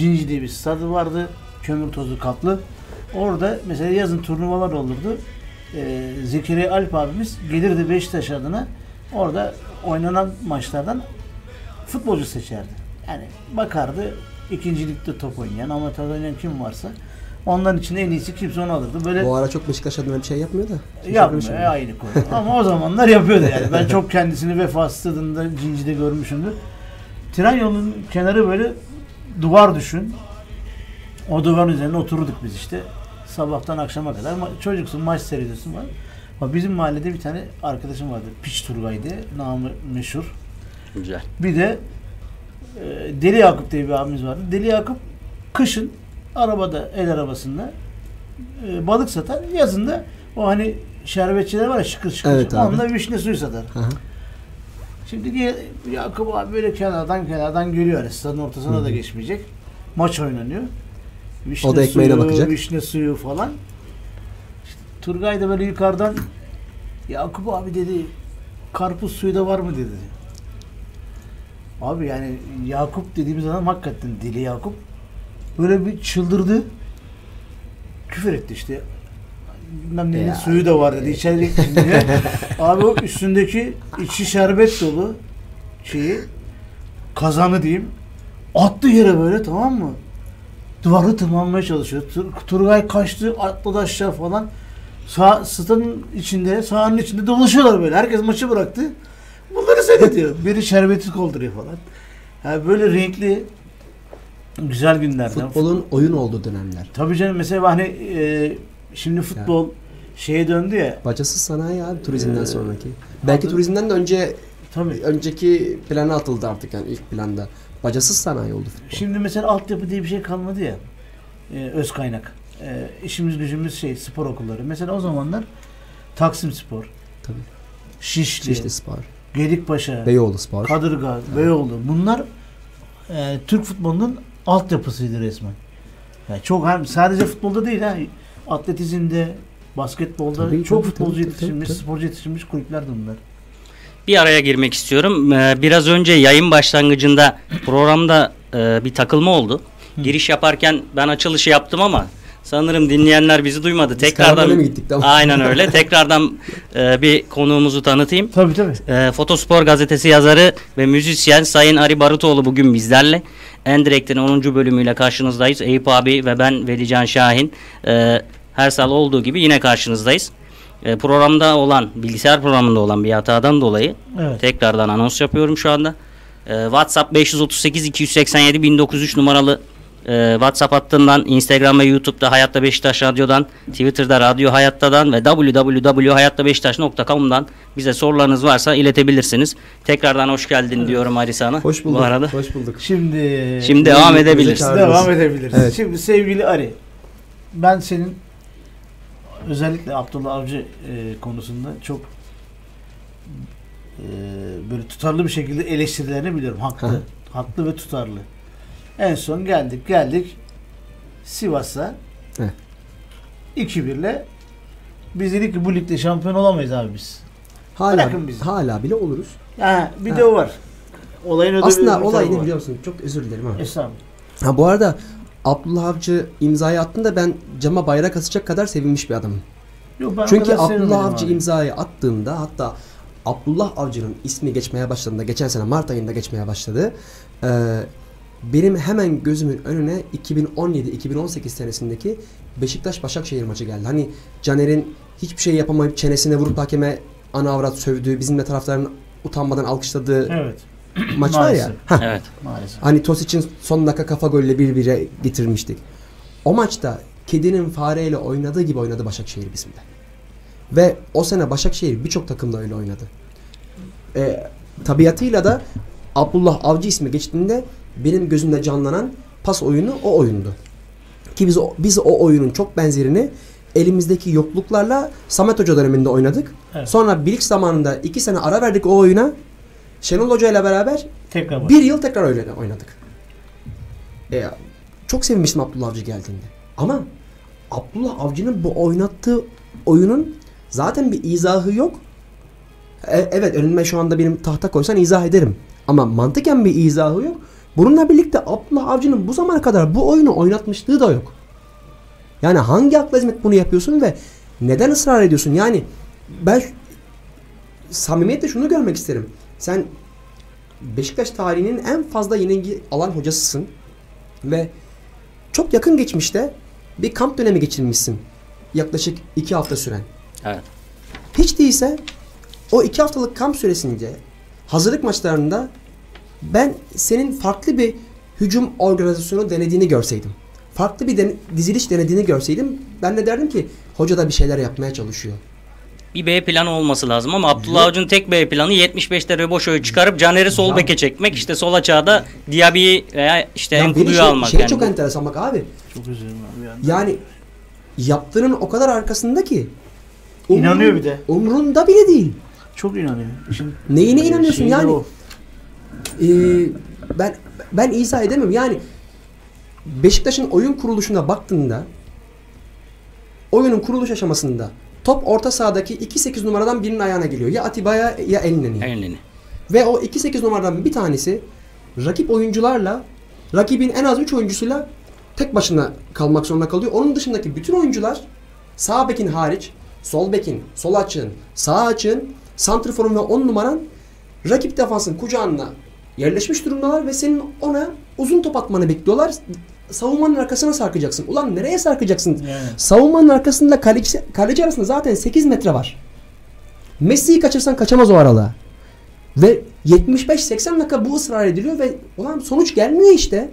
Cinci diye bir stadı vardı. Kömür tozu kaplı. Orada mesela yazın turnuvalar olurdu. Ee, Zekeriya Alp abimiz gelirdi Beşiktaş adına. Orada oynanan maçlardan futbolcu seçerdi. Yani bakardı ikinci ligde top oynayan, amatör oynayan kim varsa onların içinde en iyisi kimse onu alırdı. Böyle Bu ara çok Beşiktaş adına bir şey yapmıyor da. Kimse Yapmıyor e, aynı konu. Ama o zamanlar yapıyordu yani. Ben çok kendisini Vefa Stadı'nda Cinci'de görmüşümdür. Tren yolunun kenarı böyle duvar düşün. O duvarın üzerine oturduk biz işte. Sabahtan akşama kadar ma- çocuksun maç seyrediyorsun var. Ama bizim mahallede bir tane arkadaşım vardı. Piç Turgay diye. Namı meşhur. Güzel. Bir de e, Deli Yakup diye bir abimiz vardı. Deli Yakup kışın arabada, el arabasında e, balık satar. Yazında o hani şerbetçiler var ya şıkır şıkır. Evet abi. Onda vişne suyu satar. Hı hı. Şimdi Yakup abi böyle kenardan kenardan. Yani stadın ortasına da geçmeyecek. Maç oynanıyor. Vişne O da ekmeğine suyu, bakacak. Vişne suyu falan. İşte Turgay da böyle yukarıdan Yakup abi dedi karpuz suyu da var mı dedi. Abi yani Yakup dediğimiz adam hakikaten deli Yakup. Böyle bir çıldırdı. Küfür etti işte. Bilmem neyin suyu da var dedi. İçeri diye. Abi o üstündeki içi şerbet dolu şeyi kazanı diyeyim. Attı yere böyle tamam mı? Duvarı tırmanmaya çalışıyor. Tur- Turgay kaçtı, atladı aşağı falan. Sağ, stadın içinde, sahanın içinde dolaşıyorlar böyle. Herkes maçı bıraktı. Bunları seyrediyor. Biri şerbeti kolduruyor falan. Yani böyle renkli güzel günlerden. Futbolun oyun olduğu dönemler. Tabii canım mesela hani e, şimdi futbol şeye döndü ya. Bacasız sanayi abi turizmden Ee, sonraki. Belki adı- turizmden de önce Tabii. önceki plana atıldı artık yani ilk planda. Bacasız sanayi oldu futbol. Şimdi mesela altyapı diye bir şey kalmadı ya. E, öz kaynak. E, işimiz gücümüz şey spor okulları. Mesela o zamanlar Taksim Spor, Tabii. Şişli, Şişli Spor, Gedikpaşa, Beyoğlu Spor. Kadırga, Beyoğlu. Bunlar e, Türk futbolunun altyapısıydı resmen. Yani çok sadece futbolda değil ha. Atletizmde, basketbolda Tabii, çok tabii, futbolcu tabii, yetiştirmiş, tabii, tabii. sporcu yetiştirmiş kulüplerdi bunlar. Bir araya girmek istiyorum. Ee, Biraz önce yayın başlangıcında programda e, bir takılma oldu. Giriş yaparken ben açılışı yaptım ama sanırım dinleyenler bizi duymadı. Biz Tekrardan mı gittik? Tamam. Aynen öyle. Tekrardan e, bir konuğumuzu tanıtayım. Tabii tabii. E, Fotospor gazetesi yazarı ve müzisyen Sayın Ari Barutoğlu bugün bizlerle. Endirekt'in 10. bölümüyle karşınızdayız. Eyüp abi ve ben Velican Şahin. E, her salı olduğu gibi yine karşınızdayız. E, programda olan, bilgisayar programında olan bir hatadan dolayı Evet. tekrardan anons yapıyorum şu anda. E, WhatsApp 538 287 1903 numaralı e, WhatsApp hattından, Instagram ve YouTube'da Hayatta Beşiktaş Radyo'dan, Twitter'da Radyo Hayatta'dan ve www.hayattabeşiktaş.com'dan bize sorularınız varsa iletebilirsiniz. Tekrardan hoş geldin diyorum Ari sana. Hoş bulduk. Bu arada. Hoş bulduk. Şimdi Şimdi devam edebiliriz. devam edebiliriz. Evet. Şimdi sevgili Ari, ben senin özellikle Abdullah Avcı e, konusunda çok e, böyle tutarlı bir şekilde eleştirilerini biliyorum. Haklı. Hı. Haklı ve tutarlı. En son geldik geldik Sivas'a Evet. 2-1'le biz dedik ki bu ligde şampiyon olamayız abi biz. Hala, Bırakın bizi. hala bile oluruz. Ha, bir Ha. de o var. Olayın öde Aslında olay ne biliyor musun? Çok özür dilerim ama. Estağfurullah. Ha bu arada Abdullah Avcı imzayı attığında ben cama bayrak asacak kadar sevinmiş bir adamım. Yok, ben Çünkü Abdullah Avcı abi. imzayı attığında hatta Abdullah Avcı'nın ismi geçmeye başladığında geçen sene Mart ayında geçmeye başladı. Ee, benim hemen gözümün önüne 2017-2018 senesindeki Beşiktaş Başakşehir maçı geldi. Hani Caner'in hiçbir şey yapamayıp çenesine vurup hakeme ana avrat sövdüğü, bizim de taraftarın utanmadan alkışladığı Evet. maç var ya. Hah. Evet. Maalesef. Hani Tosic'in son dakika kafa golle bir bire getirmiştik. O maçta kedinin fareyle oynadığı gibi oynadı Başakşehir bizimle. Ve o sene Başakşehir birçok takımda öyle oynadı. Ee, tabiatıyla da Abdullah Avcı ismi geçtiğinde benim gözümde canlanan pas oyunu o oyundu. Ki biz o, biz o oyunun çok benzerini elimizdeki yokluklarla Samet Hoca döneminde oynadık. Evet. Sonra Bilic zamanında iki sene ara verdik o oyuna. Şenol Hoca ile beraber Tekrar bir yıl tekrar öyle oynadık. E, çok sevinmiştim Abdullah Avcı geldiğinde. Ama Abdullah Avcı'nın bu oynattığı oyunun zaten bir izahı yok. E, evet önüme şu anda benim tahta koysan izah ederim. Ama mantıken bir izahı yok. Bununla birlikte Abdullah Avcı'nın bu zamana kadar bu oyunu oynatmışlığı da yok. Yani hangi akla hizmet bunu yapıyorsun ve neden ısrar ediyorsun? Yani ben samimiyetle şunu görmek isterim. Sen Beşiktaş tarihinin en fazla yenilgi alan hocasısın ve çok yakın geçmişte bir kamp dönemi geçirmişsin. Yaklaşık iki hafta süren. Evet. Hiç değilse o iki haftalık kamp süresince hazırlık maçlarında ben senin farklı bir hücum organizasyonu denediğini görseydim. Farklı bir den- diziliş denediğini görseydim ben de derdim ki hoca da bir şeyler yapmaya çalışıyor. Bir B planı olması lazım ama Abdullah Avcı'nın tek B planı 75'te Reboşo'yu çıkarıp Caner'i sol Ya- beke çekmek. işte sol açığa Diaby'i veya işte Ya Enkudu'yu şey, almak. şey yani. çok enteresan bak abi. Çok üzüldüm abi yani. Yani yaptığının o kadar arkasında ki. İnanıyor bir de. Umrunda bile değil. Çok inanıyorum. İşin Neyine inanıyorsun yani? o. Ee, ben ben izah edemem. Yani Beşiktaş'ın oyun kuruluşuna baktığında oyunun kuruluş aşamasında top orta sahadaki 2-8 numaradan birinin ayağına geliyor. Ya Atiba'ya ya Elneni'ye. Elini. Ve o 2-8 numaradan bir tanesi rakip oyuncularla rakibin en az 3 oyuncusuyla tek başına kalmak zorunda kalıyor. Onun dışındaki bütün oyuncular sağ bekin hariç sol bekin, sol açığın, sağ açığın, santriforun ve 10 numaran rakip defansın kucağına yerleşmiş durumdalar ve senin ona uzun top atmanı bekliyorlar. Savunmanın arkasına sarkacaksın. Ulan nereye sarkacaksın? Yani. Savunmanın arkasında kaleci, kaleci arasında zaten 8 metre var. Messi'yi kaçırsan kaçamaz o aralığa. Ve 75-80 dakika bu ısrar ediliyor ve ulan sonuç gelmiyor işte.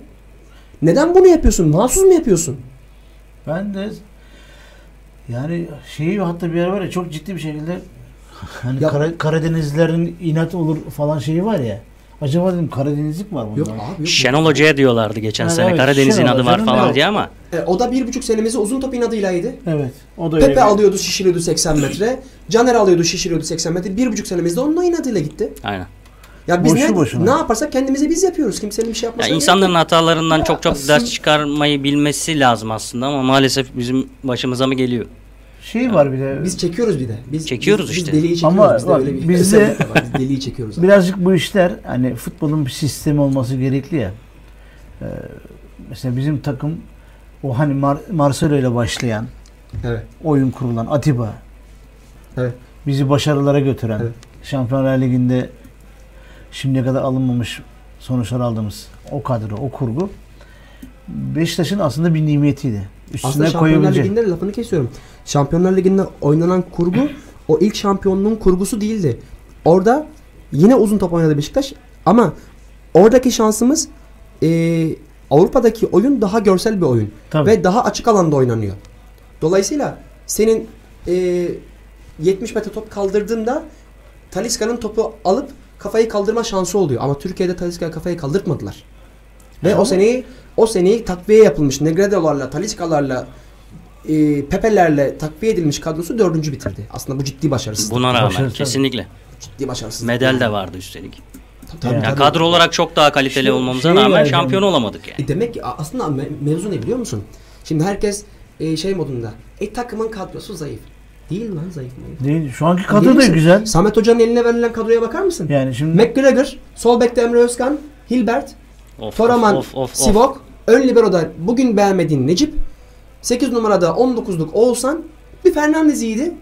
Neden bunu yapıyorsun? Mahsus mu yapıyorsun? Ben de yani şeyi hatta bir ara var ya çok ciddi bir şekilde hani Ya- Kara- Karadenizlerin inat olur falan şeyi var ya. Acaba dedim Karadenizlik var bunda. Yok abi yok. Şenol Hoca'ya diyorlardı geçen Ha, sene. evet, Karadeniz'in Şenol adı var falan evet. diye ama E, o da bir buçuk senemizi uzun top inadıylaydı. Evet. O da öyle. Pepe bir- alıyordu şişiriyordu 80 metre. Caner alıyordu şişiriyordu 80 metre. Bir buçuk senemizde onunla inadıyla gitti. aynen. Ya biz Boşu ne, boşuna. ne yaparsak kendimize biz yapıyoruz. Kimsenin bir şey Ya yapmasına insanların gerek hatalarından Ya çok çok aslında- ders çıkarmayı bilmesi lazım aslında ama maalesef bizim başımıza mı geliyor? Şey var bir de. Biz çekiyoruz bir de. Biz, Çekiyoruz biz, işte. Biz deliği çekiyoruz. Ama Bizde bak, öyle bir bizde-. Biz deliği çekiyoruz. birazcık bu işler hani futbolun bir sistemi olması gerekli ya. Ee, mesela bizim takım o hani Mar- Marcelo ile başlayan Evet. oyun kurulan Atiba Evet. bizi başarılara götüren Evet. Şampiyonlar Ligi'nde şimdiye kadar alınmamış sonuçlar aldığımız o kadro, o kurgu Beşiktaş'ın aslında bir nimetiydi. Üstüne Aslında Şampiyonlar koyabilecek. Ligi'nde lafını kesiyorum. Şampiyonlar Ligi'nde oynanan kurgu o ilk şampiyonluğun kurgusu değildi. Orada yine uzun top oynadı Beşiktaş ama oradaki şansımız eee, Avrupa'daki oyun daha görsel bir oyun Tabii. ve daha açık alanda oynanıyor. Dolayısıyla senin eee 70 metre top kaldırdığında Taliska'nın topu alıp kafayı kaldırma şansı oluyor. Ama Türkiye'de Taliska'ya kafayı kaldırtmadılar. Ve o seneyi o seneyi takviye yapılmış Negredo'larla, Taliska'larla, e, Pepe'lerle takviye edilmiş kadrosu dördüncü bitirdi. Aslında bu ciddi başarısızlık. Buna rağmen Başarılı tabii. kesinlikle. Ciddi başarısızlık. Medal de vardı üstelik. Tabii, Yani Ya tabii. kadro olarak çok daha kaliteli Şu- olmamıza şey rağmen yani- şampiyon olamadık yani. E demek ki aslında me- mevzu ne biliyor musun? Şimdi herkes e, şey modunda. E takımın kadrosu zayıf. Değil lan zayıf mı? Değil. Şu anki kadro Değil da misin? güzel. Samet Hoca'nın eline verilen kadroya bakar mısın? Yani şimdi McGregor, sol bekte Emre Özkan, Hilbert, Of, Toraman, of, of, of. Sivok, ön libero'da bugün beğenmediğin Necip, 8 numarada 19'luk Oğuzhan, bir Fernandez iyiydi.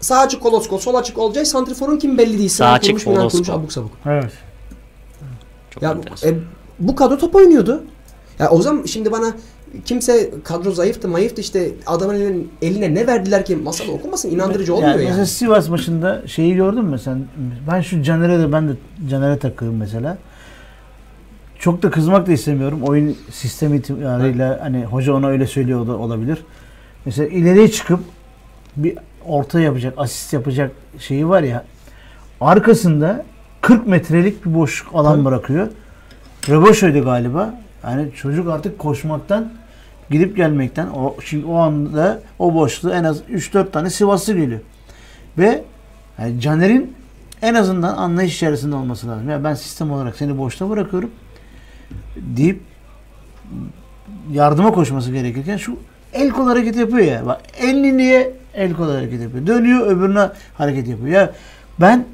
Sağ açık Kolosko, sol açık Olcay, santriforun kim belli değil. Sağ açık Kolosko. abuk sabuk. evet. Çok Ya enteresan. e, bu kadro top oynuyordu. Ya o zaman şimdi bana kimse kadro zayıftı, mayıftı işte adamın eline, eline ne verdiler ki masada okumasın inandırıcı olmuyor yani. Mesela Sivas maçında şeyi gördün mü sen? Ben şu Caner'e de ben de Caner'e takıyorum mesela. Çok da kızmak da istemiyorum. Oyun sistemi itibarıyla hani hoca ona öyle söylüyor da olabilir. Mesela ileriye çıkıp bir orta yapacak, asist yapacak şeyi var ya. Arkasında 40 metrelik bir boşluk alan Tabii. bırakıyor. Reboşo'ydu galiba. Yani çocuk artık koşmaktan gidip gelmekten o şimdi o anda o boşluğa en az 3-4 tane Sivaslı geliyor. Ve yani Caner'in en azından anlayış içerisinde olması lazım. Ya ben sistem olarak seni boşta bırakıyorum deyip yardıma koşması gerekirken şu el kol hareketi yapıyor ya. Bak elini niye el kol hareket yapıyor. Dönüyor öbürüne hareket yapıyor. Ya ben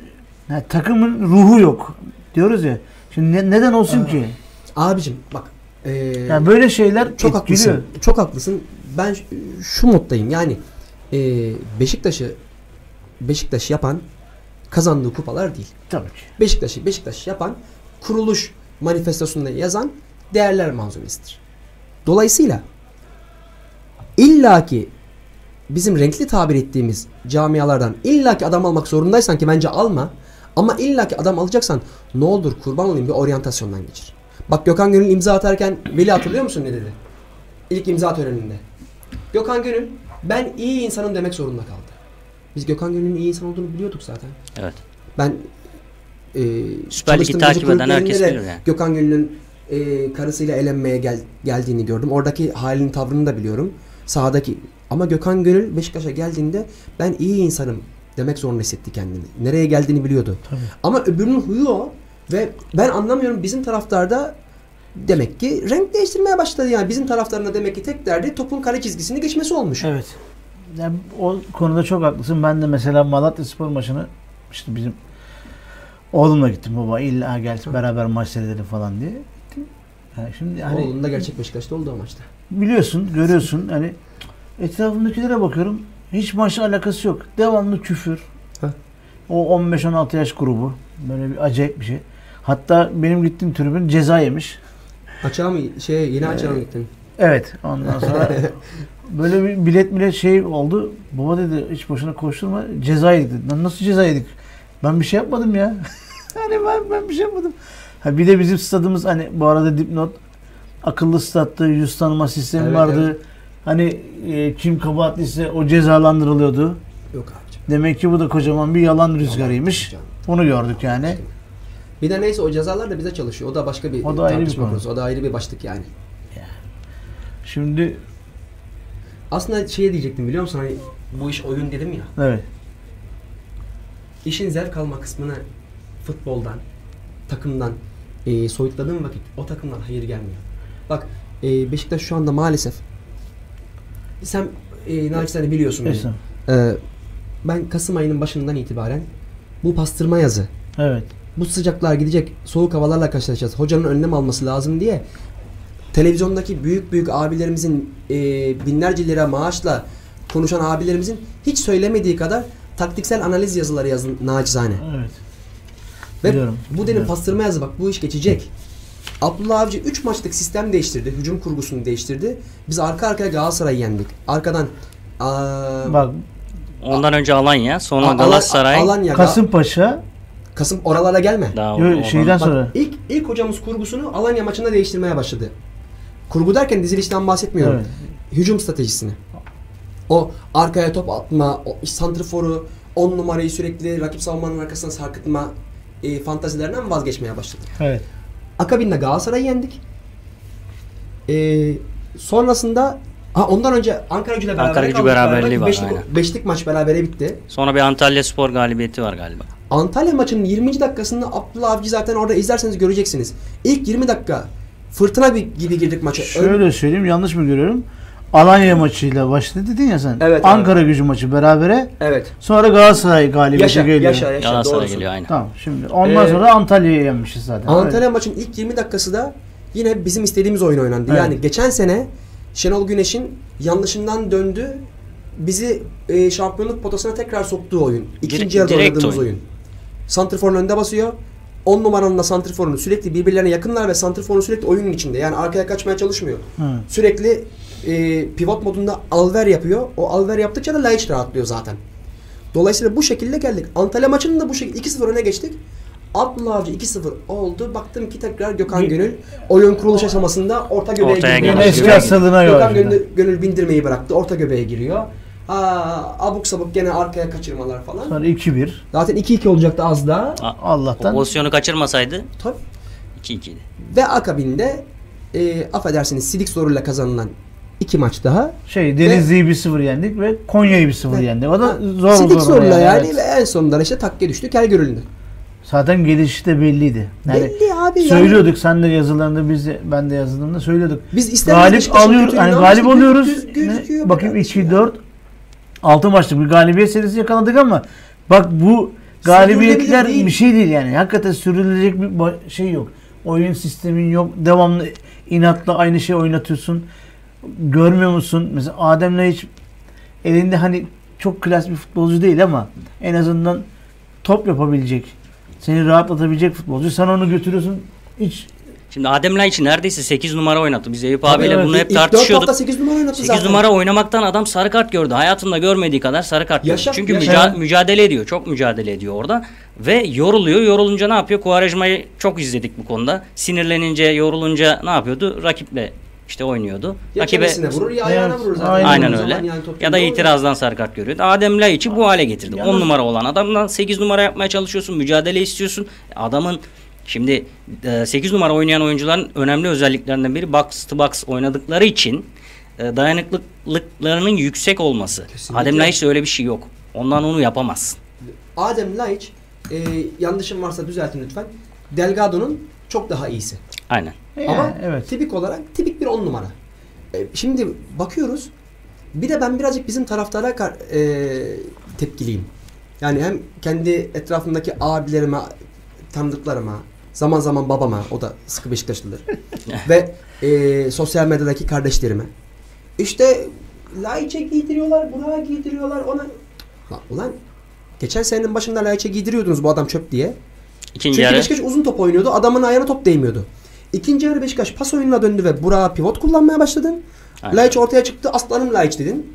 ya takımın ruhu yok diyoruz ya. Şimdi ne- neden olsun ki? Abicim bak. ee, Yani böyle şeyler çok etkiliyor. haklısın. Çok haklısın. Ben şu moddayım. Yani ee, Beşiktaş'ı Beşiktaş yapan kazandığı kupalar değil. Tabii ki. Beşiktaş'ı Beşiktaş yapan kuruluş manifestosunda yazan değerler manzumesidir. Dolayısıyla illaki bizim renkli tabir ettiğimiz camialardan illaki adam almak zorundaysan ki bence alma ama illaki adam alacaksan ne olur kurban olayım bir oryantasyondan geçir. Bak Gökhan Gönül imza atarken Veli hatırlıyor musun ne dedi? İlk imza töreninde. Gökhan Gönül ben iyi insanım demek zorunda kaldı. Biz Gökhan Gönül'ün iyi insan olduğunu biliyorduk zaten. Evet. Ben e, Süper Lig'i çalıştığım takip eden herkes bilir yani. Gökhan Gönül'ün e, karısıyla eğlenmeye gel, geldiğini gördüm. Oradaki halini tavrını da biliyorum. Sahadaki ama Gökhan Gönül Beşiktaş'a geldiğinde ben iyi insanım demek zorunda hissetti kendini. Nereye geldiğini biliyordu. Tabii. Ama öbürünün huyu o ve ben anlamıyorum bizim taraftarda demek ki renk değiştirmeye başladı yani. Bizim taraftarına demek ki tek derdi topun kale çizgisini geçmesi olmuş. Evet. Yani o konuda çok haklısın. Ben de mesela Malatya Spor maçını işte bizim oğlumla gittim baba illa gel beraber maç seyredelim falan diye. Gittim. Yani şimdi hani Oğlum da gerçek Beşiktaş'ta oldu o maçta. biliyorsun, görüyorsun hani etrafımdakilere bakıyorum. Hiç maçla alakası yok. Devamlı küfür. Heh. O 15-16 yaş grubu. Böyle bir acayip bir şey. Hatta benim gittiğim tribün ceza yemiş. Açığa mı şey yine açığa mı gittin? Evet. Ondan sonra böyle bir bilet bilet şey oldu. Baba dedi hiç boşuna koşturma. Ceza yedik dedi. Nasıl ceza yedik? Ben bir şey yapmadım ya. hani ben, ben bir şey yapmadım. Ha bir de bizim stadımız hani bu arada dipnot akıllı stattı. Yüz tanıma sistemi Evet, vardı. evet. Hani e, kim kabahatliyse o cezalandırılıyordu. Yok abicim. Demek ki bu da kocaman bir yalan rüzgarıymış. Canım. Bunu gördük yani. Bir de neyse o cezalar da bize çalışıyor. O da başka bir O da ayrı bir konusu. O da ayrı bir başlık yani. Şimdi Aslında şey diyecektim biliyor musun? Hani bu iş oyun dedim ya. evet. İşin zevk alma kısmını futboldan, takımdan e, soyutladığın vakit o takımdan hayır gelmiyor. Bak e, Beşiktaş şu anda maalesef sen e, naçizane biliyorsun beni. E, ben Kasım ayının başından itibaren bu pastırma yazı Evet. bu sıcaklar gidecek, soğuk havalarla karşılaşacağız. Hocanın önlem alması lazım diye televizyondaki büyük büyük abilerimizin e, binlerce lira maaşla konuşan abilerimizin hiç söylemediği kadar taktiksel analiz yazıları yazın nacizane. Evet. Ve Biliyorum, bu dedim biliyorum. pastırma yazı bak bu iş geçecek. Abdullah Avcı 3 maçlık sistem değiştirdi. Hücum kurgusunu değiştirdi. Biz arka arkaya Galatasaray'ı yendik. Arkadan aa, Bak Ondan önce Alanya, sonra Al- Galatasaray. Alanya, Kasımpaşa Kasım oralara gelme. Daha Yo, şeyden oradan- sonra Bak, ilk ilk hocamız kurgusunu Alanya maçında değiştirmeye başladı. Kurgu derken dizilişten bahsetmiyorum. Evet. Hücum stratejisini. O arkaya top atma, o santriforu, 10 numarayı sürekli rakip savunmanın arkasına sarkıtma e, fantazilerinden vazgeçmeye başladı. Evet. Akabinde Galatasaray'ı yendik. E, sonrasında ha, ondan önce Ankara gücüyle beraber Ankara Gücü beraberliği var, Beşlik, aynen. beşlik maç berabere bitti. Sonra bir Antalya Spor galibiyeti var galiba. Antalya maçının 20. dakikasında Abdullah Avcı zaten orada izlerseniz göreceksiniz. İlk 20 dakika fırtına gibi girdik maça. Şöyle söyleyeyim yanlış mı görüyorum? Alanya maçıyla başladı dedin ya sen. Evet abi. Ankara gücü maçı berabere. Evet. Sonra Galatasaray galibiyeti Yaşa, geliyor. yaşa, yaşa. Galatasaray doğrusun. geliyor aynen. Tamam şimdi ondan Ee, sonra Antalya'yı yenmişiz zaten. Antalya Evet. maçın ilk 20 dakikası da yine bizim istediğimiz oyun oynandı. Evet. Yani geçen sene Şenol Güneş'in yanlışından döndü. Bizi e, şampiyonluk potasına tekrar soktuğu oyun. İkinci yarıda oynadığımız oyun. oyun. Santrifor'un önde basıyor. 10 numaranın da santriforunu sürekli birbirlerine yakınlar ve santriforun sürekli oyunun içinde. Yani arkaya kaçmaya çalışmıyor. Hı. Sürekli e, pivot modunda alver yapıyor. O alver yaptıkça da Laiç rahatlıyor zaten. Dolayısıyla bu şekilde geldik. Antalya maçının da bu şekilde 2-0 öne geçtik. Abdullah Avcı 2-0 oldu. Baktım ki tekrar Gökhan Gönül oyun kuruluş aşamasında orta göbeğe Ortaya başlıyor. Eski Gökhan Gönül, Gönül bindirmeyi bıraktı. Orta göbeğe giriyor. Aa, abuk sabuk gene arkaya kaçırmalar falan. Sonra 2-1. Zaten 2-2 olacaktı az daha. O Allah'tan. pozisyonu kaçırmasaydı Tabii. 2-2'ydi. Ve akabinde e, affedersiniz sidik zoruyla kazanılan iki maç daha. Şey Denizli'yi 1-0 yendik ve Konya'yı 1-0 Ve- yendik. O da Ha, zor Sidik zor zorla yani, evet. ve en sonunda işte takke düştü kel görüldü. Zaten gelişi de belliydi. Yani Belli abi yani. söylüyorduk sen de yazılarında biz de, ben de yazıldığımda söylüyorduk. Biz Galip Beşiktaş'ın alıyoruz. Yani ama galip oluyoruz. göz- gözüküyor Ne? Bakayım kardeşim 2 ya. 4 6 maçlık bir galibiyet serisi yakaladık ama bak bu galibiyetler bir şey değil yani. Hakikaten sürülecek bir şey yok. Oyun sistemin yok. Devamlı inatla aynı şeyi oynatıyorsun. Görmüyor musun? Mesela Adem'le hiç elinde hani çok klas bir futbolcu değil ama en azından top yapabilecek, seni rahatlatabilecek futbolcu. Sen onu götürüyorsun. Hiç Şimdi Adem Laiç'i neredeyse 8 numara oynattı. Biz Eyüp Tabii abiyle evet. bunu hep tartışıyorduk. hafta 8 numara oynattı 8 zaten. numara oynamaktan adam sarı kart gördü. Hayatında görmediği kadar sarı kart Yaşa, gördü. Çünkü yaşa. müca- mücadele ediyor. Çok mücadele ediyor orada. Ve yoruluyor. Yorulunca ne yapıyor? Kuvarejma'yı çok izledik bu konuda. Sinirlenince, yorulunca ne yapıyordu? Rakiple işte oynuyordu. Ya Rakibe vurur ya ayağına Evet, vurur zaten. aynen. Öyle. yani ya da itirazdan sarı kart görüyor. Adem Laiç'i bu hale getirdi. Yalnız- 10 numara olan adamdan 8 numara yapmaya çalışıyorsun. Mücadele istiyorsun. Adamın şimdi 8 numara oynayan oyuncuların önemli özelliklerinden biri box to box oynadıkları için e, dayanıklılıklarının yüksek olması. Kesinlikle. Adem Laiç'te öyle bir şey yok. Ondan onu yapamazsın. Adem Laiç e, yanlışım varsa düzeltin lütfen. Delgado'nun çok daha iyisi. Aynen. yani, Ama evet. tipik olarak tipik bir on numara. E, şimdi bakıyoruz. Bir de ben birazcık bizim taraftara kar- e, tepkiliyim. Yani hem kendi etrafımdaki abilerime, tanıdıklarıma, zaman zaman babama, o da sıkı Beşiktaşlıdır. ve e, sosyal medyadaki kardeşlerime. İşte Laiç'e giydiriyorlar, Burak'a giydiriyorlar, ona... Lan, ulan geçen senenin başında Laiç'e giydiriyordunuz bu adam çöp diye. İkinci Çünkü yarı Beşiktaş uzun top oynuyordu. Adamın ayağına top değmiyordu. İkinci yarı Beşiktaş pas oyununa döndü ve Burak'a pivot kullanmaya başladın. Aynen. Laiç ortaya çıktı. Aslanım Laiç dedin.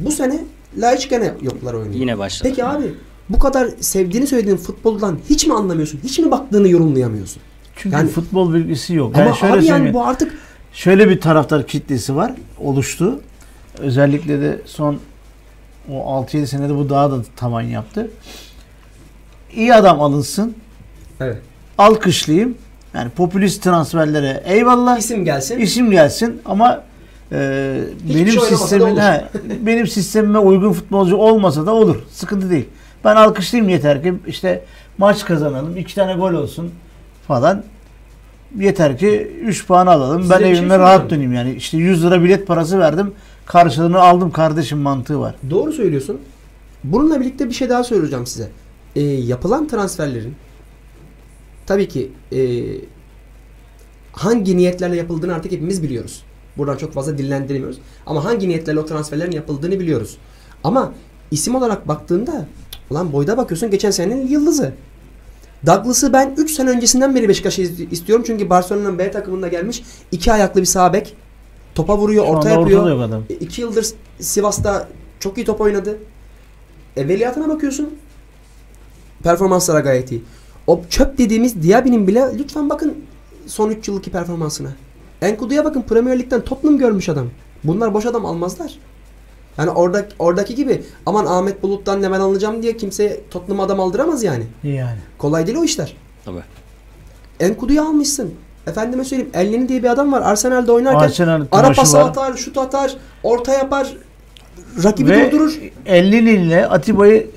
Bu sene Laiç gene yoklar oynuyor. yine başladı. Peki abi bu kadar sevdiğini söylediğin futboldan hiç mi anlamıyorsun? Hiç mi baktığını yorumlayamıyorsun? Çünkü Yani- futbol bilgisi yok. Ama Yani şöyle abi yani bu artık Şöyle bir taraftar kitlesi var. Oluştu. Özellikle de son o 6-7 senede bu daha da tavan yaptı. İyi adam alınsın. evet. Alkışlayayım. Yani popülist transferlere eyvallah. isim gelsin. İsim gelsin ama e, Hiçbir benim şey sistemin he, benim sistemime uygun futbolcu olmasa da olur. Sıkıntı değil. Ben alkışlayayım yeter ki işte maç kazanalım, iki tane gol olsun falan. Yeter ki 3 puan alalım. Size ben şey evime rahat soracağım. döneyim yani. İşte 100 lira bilet parası verdim. Karşılığını aldım kardeşim mantığı var. Doğru söylüyorsun. Bununla birlikte bir şey daha söyleyeceğim size. Ee, yapılan transferlerin tabii ki e, hangi niyetlerle yapıldığını artık hepimiz biliyoruz. Buradan çok fazla dillendiremiyoruz. Ama hangi niyetlerle o transferlerin yapıldığını biliyoruz. Ama isim olarak baktığında ulan boyda bakıyorsun geçen senenin yıldızı. Douglas'ı ben 3 sene öncesinden beri Beşiktaş'ı iz- istiyorum. Çünkü Barcelona'nın B takımında gelmiş iki ayaklı bir sağ bek. Topa vuruyor, Şu orta yapıyor. adam. E, iki yıldır Sivas'ta çok iyi top oynadı. E, bakıyorsun. Performanslara gayet iyi. O çöp dediğimiz Diaby'nin bile lütfen bakın son 3 yıllık performansına. Enkudu'ya bakın Premier Lig'den Tottenham görmüş adam. Bunlar boş adam almazlar. Yani orada, oradaki gibi aman Ahmet Bulut'tan ne ben alacağım diye kimse Tottenham adam aldıramaz yani. Yani. Kolay değil o işler. Tabii. Enkudu'yu almışsın. Efendime söyleyeyim Elneni diye bir adam var. Arsenal'de oynarken Arsenal ara pası var. atar, şut atar, orta yapar. Rakibi Ve durdurur. 50 ile Atiba'yı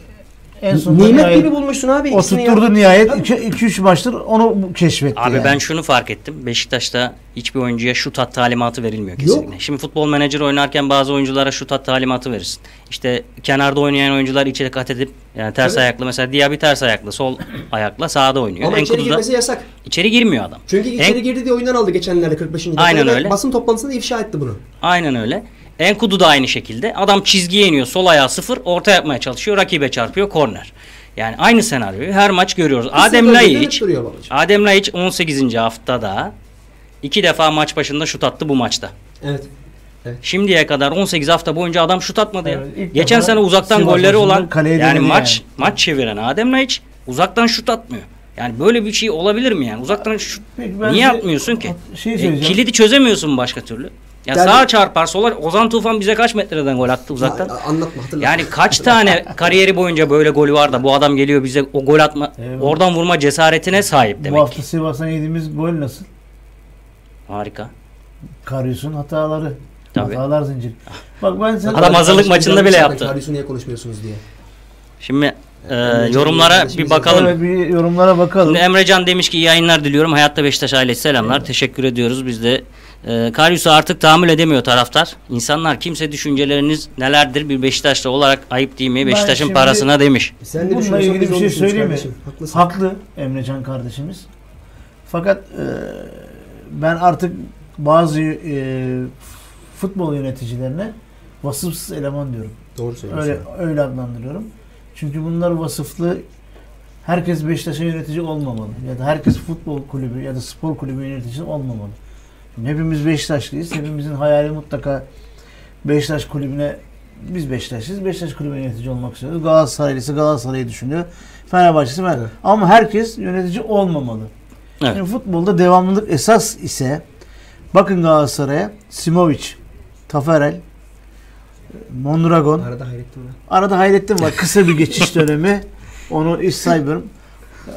en sonunda Nimet nihayet gibi bulmuşsun abi. ikisini oturtturdu ya. nihayet. Tabii. 2-3 maçtır onu keşfetti. Abi yani. ben şunu fark ettim. Beşiktaş'ta hiçbir oyuncuya şut at talimatı verilmiyor kesinlikle. Şimdi futbol menajer oynarken bazı oyunculara şut at talimatı verirsin. İşte kenarda oynayan oyuncular içeri kat edip yani ters Tabii. ayaklı mesela Diaby ters ayaklı sol ayakla sağda oynuyor. Ama içeri Enkudu da girmesi yasak. içeri girmiyor adam. Çünkü içeri En- girdi diye oyundan aldı geçenlerde 45. dakikada Aynen öyle. Basın toplantısında ifşa etti bunu. Aynen öyle. Enkudu da aynı şekilde. Adam çizgiye iniyor. Sol ayağı sıfır. Orta yapmaya çalışıyor. Rakibe çarpıyor. Korner. Yani aynı senaryoyu her maç görüyoruz. Adem Kısa Laiç. Adem Laiç 18. haftada iki defa maç başında şut attı bu maçta. Evet. Şimdiye kadar 18 hafta boyunca adam şut atmadı. Evet, Geçen sene uzaktan Sivas golleri olan yani maç yani. maç çeviren Adem Laiç uzaktan şut atmıyor. Yani böyle bir şey olabilir mi yani? Uzaktan şut Peki niye atmıyorsun ki? Şey E, kilidi çözemiyorsun başka türlü. Ya Yani- sağa çarpar sola Ozan Tufan bize kaç metreden gol attı uzaktan? Ya, anlatma hatırlatma. Yani kaç tane kariyeri boyunca böyle golü var da bu adam geliyor bize o gol atma Evet. oradan vurma cesaretine sahip Bu demek hafta ki. Sivas'tan yediğimiz gol nasıl? Harika. Karius'un hataları. Tabii. Hatalar zinciri. Bak ben sana Adam hazırlık maçında bile yaptı. Karius'u niye konuşmuyorsunuz diye. Şimdi e, yorumlara bir bakalım. Evet bir yorumlara bakalım. Şimdi Emrecan demiş ki iyi yayınlar diliyorum. Hayatta Beşiktaş ailesi selamlar. Teşekkür ediyoruz. Biz de e, Karius'u artık tahammül edemiyor taraftar. İnsanlar kimse düşünceleriniz nelerdir bir Beşiktaşlı olarak ayıp değil mi? Beşiktaş'ın şimdi- parasına demiş. Sen de Bununla ilgili bir şey söyleyeyim mi? Haklısın. Haklı Emrecan kardeşimiz. Fakat e, ben artık bazı e, futbol yöneticilerine vasıfsız eleman diyorum. Doğru Öyle öyle adlandırıyorum. Çünkü bunlar vasıflı herkes Beşiktaş'a yönetici olmamalı. Ya da herkes futbol kulübü ya da spor kulübü yöneticisi olmamalı. Şimdi hepimiz Beşiktaşlıyız. Hepimizin hayali mutlaka Beşiktaş kulübüne biz Beşiktaşlıyız. Beşiktaş kulübüne yönetici olmak istiyoruz. Galatasaraylısı Galatasaray'ı düşünüyor. Fenerbahçesi Fener. Evet. Ama herkes yönetici olmamalı. Evet. Şimdi futbolda devamlılık esas ise bakın Galatasaray'a Simovic, Tafarel, Mondragon, Arada Hayrettin var. Arada Hayrettin var. Kısa bir geçiş dönemi. Onu iş saymıyorum.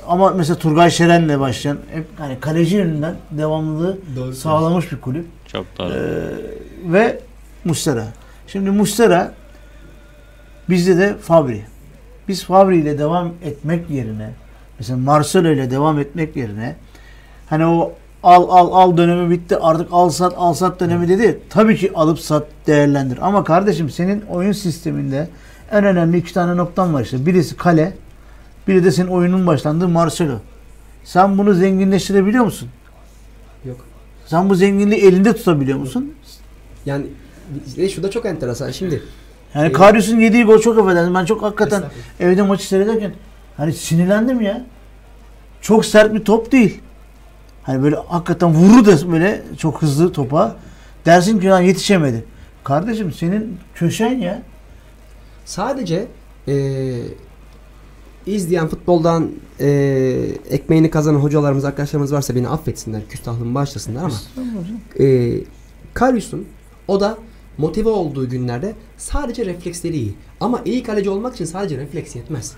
Ama mesela Turgay Şeren'le başlayan hep hani kaleci yönünden devamlılığı Doğru sağlamış bir kulüp. Çok doğru. Ee, ve Mustera. Şimdi Mustera bizde de Fabri. Biz Fabri ile devam etmek yerine mesela Marcelo ile devam etmek yerine hani o al al al dönemi bitti artık al sat al sat dönemi dedi. Tabii ki alıp sat değerlendir. Ama kardeşim senin oyun sisteminde en önemli iki tane noktan var işte. Birisi kale, biri de senin oyunun başlandığı Marcelo. Sen bunu zenginleştirebiliyor musun? Yok. Sen bu zenginliği elinde tutabiliyor musun? Yani ve şu da çok enteresan. Şimdi Yani Ee, Karius'un yediği gol çok affedersin. Ben çok hakikaten evde maçı seyrederken hani sinirlendim ya. Çok sert bir top değil. Hani böyle hakikaten vurur da böyle çok hızlı topa. Dersin ki yetişemedi. Kardeşim senin köşen ya. sadece eee izleyen futboldan eee ekmeğini kazanan hocalarımız, arkadaşlarımız varsa beni affetsinler, küstahlığımı bağışlasınlar ama eee Karius'un o da motive olduğu günlerde sadece refleksleri iyi. Ama iyi kaleci olmak için sadece refleks yetmez.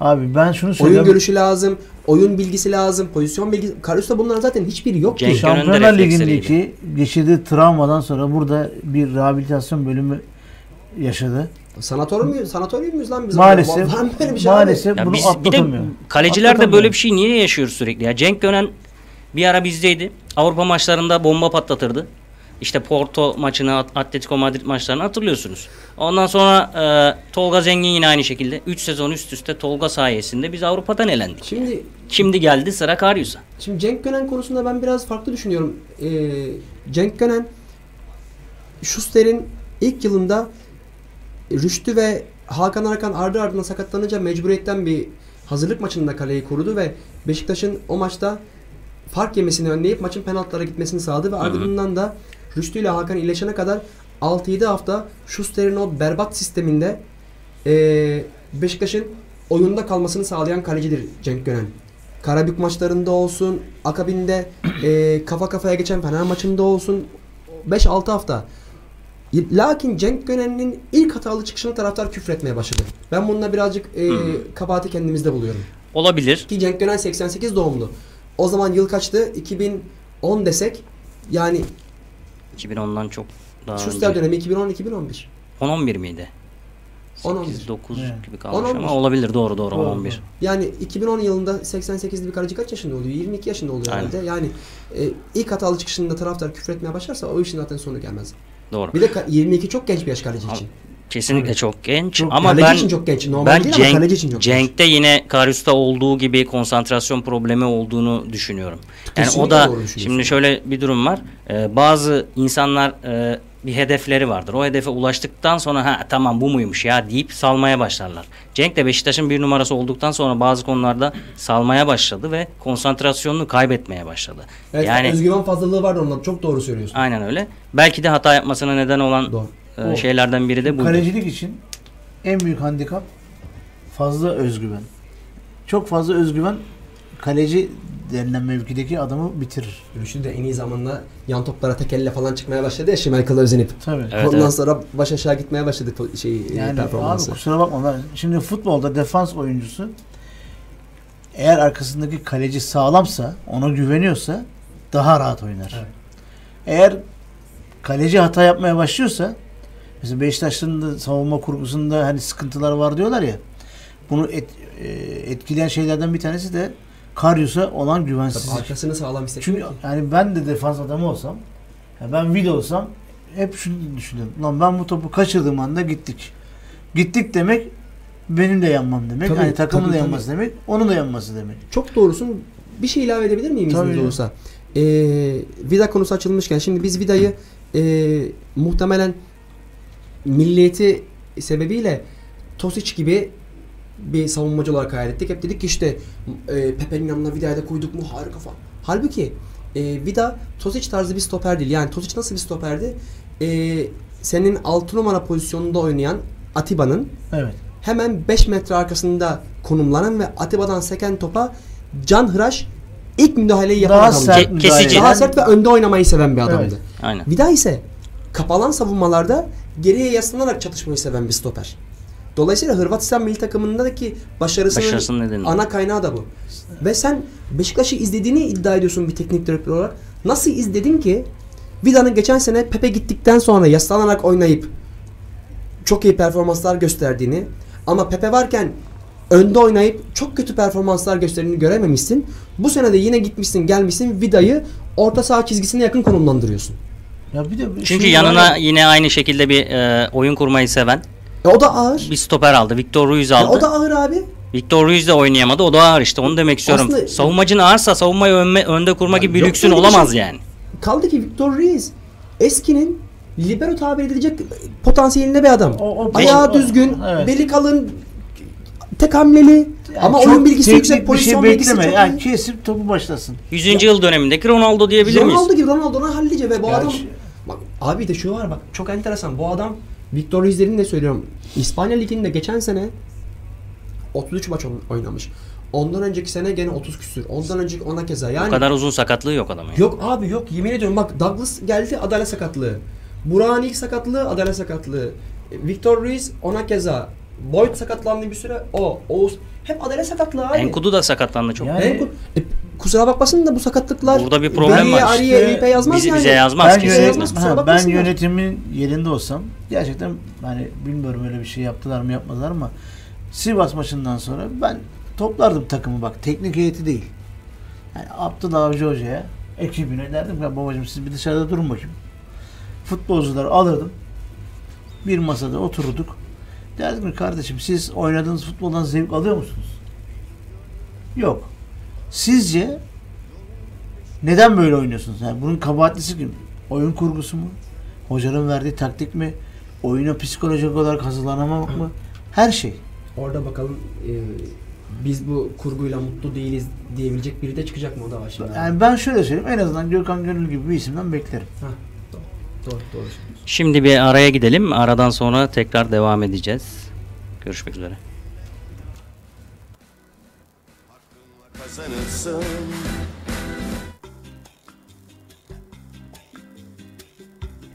Abi ben şunu Oyun söyleyeyim. görüşü lazım, oyun bilgisi lazım, pozisyon bilgisi. Karius'ta bunların zaten hiçbiri yok ki. Şampiyonlar Ligi'ndeki geçirdiği travmadan sonra burada bir rehabilitasyon bölümü yaşadı. Sanatoryum muyuz? Sanatoryum muyuz lan biz? Maalesef Var mı böyle bir şey abi? maalesef Ya bunu biz bir de atlatamıyor. kaleciler de böyle bir şey niye yaşıyor sürekli ya? Cenk Gönen bir ara bizdeydi. Avrupa maçlarında bomba patlatırdı. İşte Porto maçını, At- Atletico Madrid maçlarını hatırlıyorsunuz. Ondan sonra e, Tolga Zengin yine aynı şekilde 3 sezon üst üste Tolga sayesinde biz Avrupa'dan elendik. Şimdi Şimdi geldi sıra Karius'a. Şimdi Cenk Gönen konusunda ben biraz farklı düşünüyorum. Ee, Cenk Gönen Schuster'in ilk yılında Rüştü ve Hakan Arkan ardı ardına sakatlanınca mecburiyetten bir hazırlık maçında kaleyi korudu ve Beşiktaş'ın o maçta fark yemesini önleyip maçın penaltılara gitmesini sağladı ve ardından da Rüştü ile Hakan iyileşene kadar 6-7 hafta Schuster'in o berbat sisteminde ee, Beşiktaş'ın oyunda kalmasını sağlayan kalecidir Cenk Gönen. Karabük maçlarında olsun, akabinde e, kafa kafaya geçen Fener maçında olsun 5-6 hafta. Lakin Cenk Gönen'in ilk hatalı çıkışına taraftar küfretmeye başladı. Ben bununla birazcık e, kabahati kendimizde buluyorum. Olabilir. Ki Cenk Gönen 88 doğumlu. O zaman yıl kaçtı? 2010 desek yani 2010'dan çok daha Schuster önce. dönemi 2010-2011. 10-11 miydi? 10-11. 9 Evet. gibi kalmış 10-11. ama olabilir doğru doğru Doğru, 11. doğru. Yani 2010 yılında 88'li bir kaleci kaç yaşında oluyor? 22 yaşında oluyor Aynen. herhalde. Yani e, ilk hatalı çıkışında taraftar küfretmeye başlarsa o işin zaten sonu gelmez. Doğru. Bir de ka- 22 çok genç bir yaş kaleci için. Kesinlikle çok genç Çok- ama kaleci ben için çok genç. Normal ben değil ama Cenk, kaleci için çok genç. Cenk'te yine Karius'ta olduğu gibi konsantrasyon problemi olduğunu düşünüyorum. Yani Kesinlikle o da şimdi şöyle bir durum var. Ee, bazı insanlar e, bir hedefleri vardır. O hedefe ulaştıktan sonra ha tamam bu muymuş ya deyip salmaya başlarlar. Cenk de Beşiktaş'ın bir numarası olduktan sonra bazı konularda salmaya başladı ve konsantrasyonunu kaybetmeye başladı. Evet, yani özgüven fazlalığı var onda. Çok doğru söylüyorsun. aynen öyle. Belki de hata yapmasına neden olan Doğru. O. şeylerden biri de buydu. Kalecilik için en büyük handikap fazla özgüven. Çok fazla özgüven kaleci denilen mevkideki adamı bitirir. Rüştü de en iyi zamanla yan toplara tekelle falan çıkmaya başladı ya Schmeichel'a özenip. Tabii. Evet, Ondan evet. sonra baş aşağı gitmeye başladı şey e, Yani abi performansı. kusura bakma ben şimdi futbolda defans oyuncusu eğer arkasındaki kaleci sağlamsa, ona güveniyorsa daha rahat oynar. Evet. Eğer kaleci hata yapmaya başlıyorsa mesela Beşiktaş'ın da savunma kurgusunda hani sıkıntılar var diyorlar ya. Bunu et- e, etkileyen şeylerden bir tanesi de Karius'a olan Tabii güvensizlik. arkasını sağlam hissetmiyor Çünkü ki. yani ben de defans adamı olsam, ya ben video olsam hep şunu düşünüyorum. Lan ben bu topu kaçırdığım anda gittik. Gittik demek benim de yanmam demek. Tabii, hani takımın tabii, da yanması demek, onun da yanması demek. Çok doğrusun. bir şey ilave edebilir miyim Tabii. izniniz olursa? Ee, vida konusu açılmışken şimdi biz Vida'yı e, muhtemelen milliyeti sebebiyle Tosic gibi bir savunmacı olarak hayal ettik. Hep dedik ki işte e, Pepe'nin yanına Vida'yı da koyduk mu harika falan. Halbuki e, Vida Tosic tarzı bir stoper değil. Yani Tosic nasıl bir stoperdi? E, senin 6 numara pozisyonunda oynayan Atiba'nın Evet. hemen 5 metre arkasında konumlanan ve Atiba'dan seken topa can hıraş ilk müdahaleyi yapan Daha adamdı. sert kesici. Daha sert ve önde oynamayı seven bir adamdı. Evet. Aynen. Vida ise kapalan savunmalarda geriye yaslanarak çatışmayı seven bir stoper. Dolayısıyla Hırvatistan milli takımındaki başarısının, Başarısının nedeni. ana kaynağı da bu. Ve sen Beşiktaş'ı izlediğini iddia ediyorsun bir teknik direktör olarak. Nasıl izledin ki Vida'nın geçen sene Pepe gittikten sonra yaslanarak oynayıp çok iyi performanslar gösterdiğini ama Pepe varken önde oynayıp çok kötü performanslar gösterdiğini görememişsin. Bu sene de yine gitmişsin gelmişsin Vida'yı orta saha çizgisine yakın konumlandırıyorsun. Ya bir de Çünkü şey yanına var ya- yine aynı şekilde bir e, oyun kurmayı seven E o da ağır. bir stoper aldı. Victor Ruiz E aldı. o da ağır abi. Victor Ruiz de oynayamadı. O da ağır işte. Onu demek istiyorum. Aslında- Savunmacın ağırsa savunmayı önme, önde kurma gibi bir lüksün olamaz şey. yani. Kaldı ki Victor Ruiz eskinin libero tabir edilecek potansiyelinde bir adam. O- o- Ayağı o- düzgün, evet. beli kalın, tek hamleli Yani ama oyun bilgisi teknik yüksek, pozisyon şey bilgisi bekleme. çok Yani iyi. kesip topu başlasın. 100. yıl dönemindeki Ronaldo diyebilir miyiz? Ronaldo gibi Ronaldo'na hallice ve bu Gerçi- adam bak abi de şu var bak çok enteresan bu adam Victor Ruiz'lerin de söylüyorum İspanya Ligi'nde geçen sene 33 maç oyn- oynamış. Ondan önceki sene gene 30 küsür. Ondan önceki ona keza. Yani Bu kadar uzun sakatlığı yok adamın. Yok abi yok yemin ediyorum bak Douglas geldi adalet sakatlığı. Burak'ın ilk sakatlığı adalet sakatlığı. Victor Ruiz ona keza. Boyd sakatlandı bir süre o. Oğuz hep adalet sakatlığı abi. Enkudu da sakatlandı çok. Yani- Enkudu- E, kusura bakmasın da bu sakatlıklar Burada bir problem var. Ari'ye, İşte Eyüp'e yazmaz bizi- yani. bize yazmaz Ben, yönet- Yazmaz, ha, ben yönetimin yerinde olsam gerçekten hani bilmiyorum öyle bir şey yaptılar mı yapmadılar mı Sivas maçından sonra ben toplardım takımı bak teknik heyeti değil. Yani Abdullah Avcı Hoca'ya ekibine derdim ki babacığım siz bir dışarıda durun bakayım. Futbolcuları alırdım. Bir masada otururduk. Derdim ki kardeşim siz oynadığınız futboldan zevk alıyor musunuz? Yok. Sizce neden böyle oynuyorsunuz? Yani bunun kabahatlisi kim? Oyun kurgusu mu? Hocanın verdiği taktik mi? Oyuna psikolojik olarak hazırlanamamak mı? Her şey. Orada bakalım e, biz bu kurguyla mutlu değiliz diyebilecek biri de çıkacak mı o da var şimdi. Yani ben şöyle söyleyeyim. En azından Gökhan Gönül gibi bir isimden beklerim. Ha, doğru, doğru, doğru. Şimdi bir araya gidelim. Aradan sonra tekrar devam edeceğiz. Görüşmek üzere.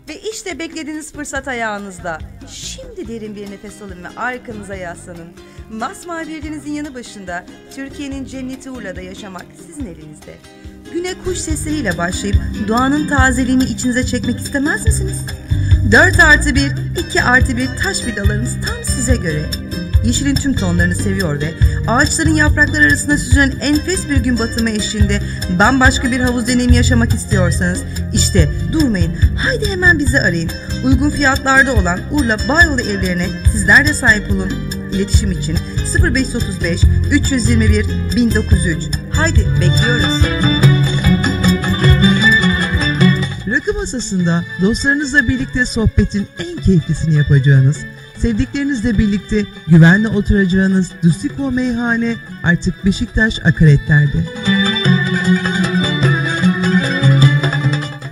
Ve işte beklediğiniz fırsat ayağınızda. Şimdi derin bir nefes alın ve arkanıza yaslanın. Masmavi bir denizin yanı başında Türkiye'nin cenneti Urla'da yaşamak sizin elinizde. Güne kuş sesleriyle başlayıp doğanın tazeliğini içinize çekmek istemez misiniz? 4 artı 1, 2 artı 1 taş vidalarımız tam size göre. Yeşilin tüm tonlarını seviyor ve ağaçların yaprakları arasında süzülen enfes bir gün batımı eşliğinde bambaşka bir havuz deneyimi yaşamak istiyorsanız işte durmayın haydi hemen bizi arayın. Uygun fiyatlarda olan Urla Bayolu evlerine sizler de sahip olun. İletişim için 0535 321 1903 Haydi bekliyoruz. Rakı masasında dostlarınızla birlikte sohbetin en keyiflisini yapacağınız, sevdiklerinizle birlikte güvenle oturacağınız Dustiko Meyhane artık Beşiktaş Akaretler'de.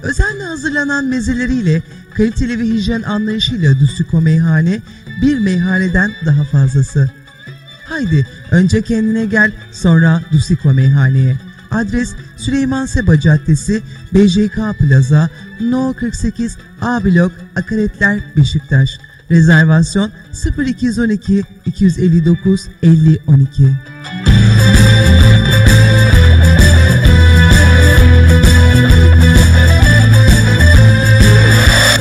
Özenle hazırlanan mezeleriyle, kaliteli ve hijyen anlayışıyla Dustiko Meyhane bir meyhaneden daha fazlası. Haydi önce kendine gel sonra Dusiko Meyhane'ye. Adres Süleyman Seba Caddesi BJK Plaza No 48 A Blok Akaretler Beşiktaş. Rezervasyon 0212 259 50 12.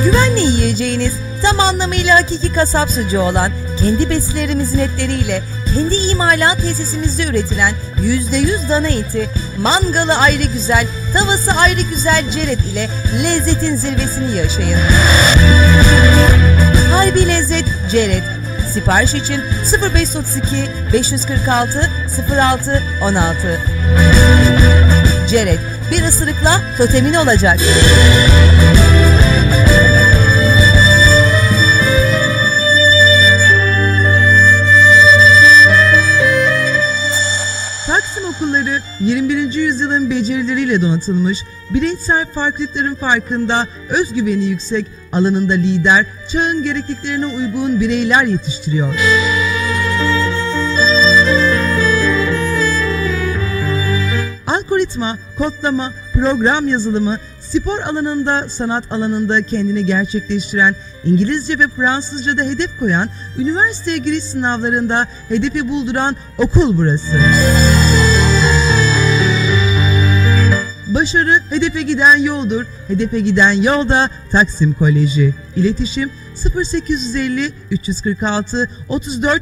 Güvenle yiyeceğiniz, tam anlamıyla hakiki kasap sucuğu olan, kendi besilerimizin etleriyle, kendi imalat tesisimizde üretilen %100 dana eti, mangalı ayrı güzel, tavası ayrı güzel ceret ile lezzetin zirvesini yaşayın. Harbi Lezzet Ceret. Sipariş için 0532 546 06 16 Ceret bir ısırıkla totemin olacak. Okulları 21. yüzyılın becerileriyle donatılmış, bireysel farklılıkların farkında, özgüveni yüksek, alanında lider, çağın gerekliliklerine uygun bireyler yetiştiriyor. Algoritma, kodlama, program yazılımı, spor alanında, sanat alanında kendini gerçekleştiren, İngilizce ve Fransızca'da hedef koyan, üniversiteye giriş sınavlarında hedefi bulduran okul burası. Başarı hedefe giden yoldur. Hedefe giden yolda Taksim Koleji. İletişim 0850 346 34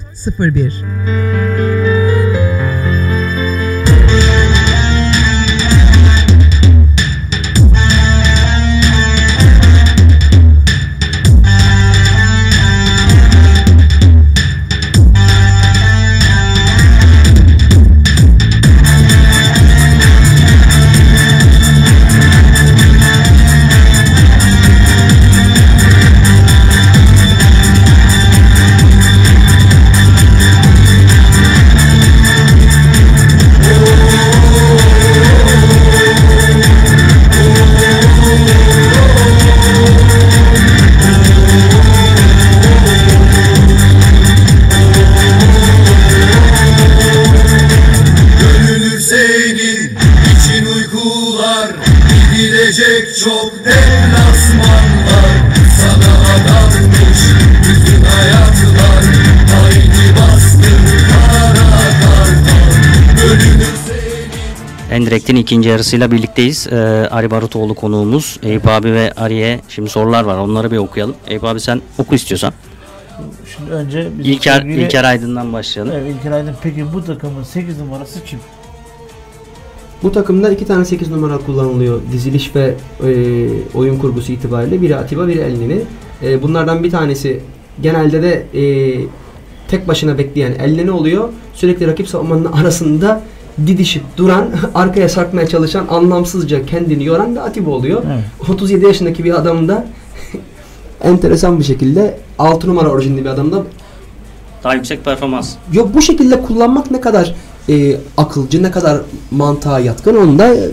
Endirekt'in ikinci yarısıyla birlikteyiz. Ee, Ari Barutoğlu konuğumuz. Eyüp abi ve Ari'ye şimdi sorular var. Onları bir okuyalım. Eyüp abi sen oku istiyorsan. Şimdi önce bizim İlker, sevgili- İlker Aydın'dan başlayalım. Evet İlker Aydın. Peki bu takımın 8 numarası kim? Bu takımda iki tane 8 numara kullanılıyor diziliş ve e, oyun kurgusu itibariyle. Biri Atiba, biri Elnini. E, bunlardan bir tanesi genelde de e, tek başına bekleyen Elnini oluyor. Sürekli rakip savunmanın arasında didişip duran, arkaya sarkmaya çalışan, anlamsızca kendini yoran da Atiba oluyor. Evet. 37 yaşındaki bir adam da enteresan bir şekilde 6 numara orijinli bir adam da Daha yüksek performans. Yok bu şekilde kullanmak ne kadar e, akılcı, ne kadar mantığa yatkın onu da e,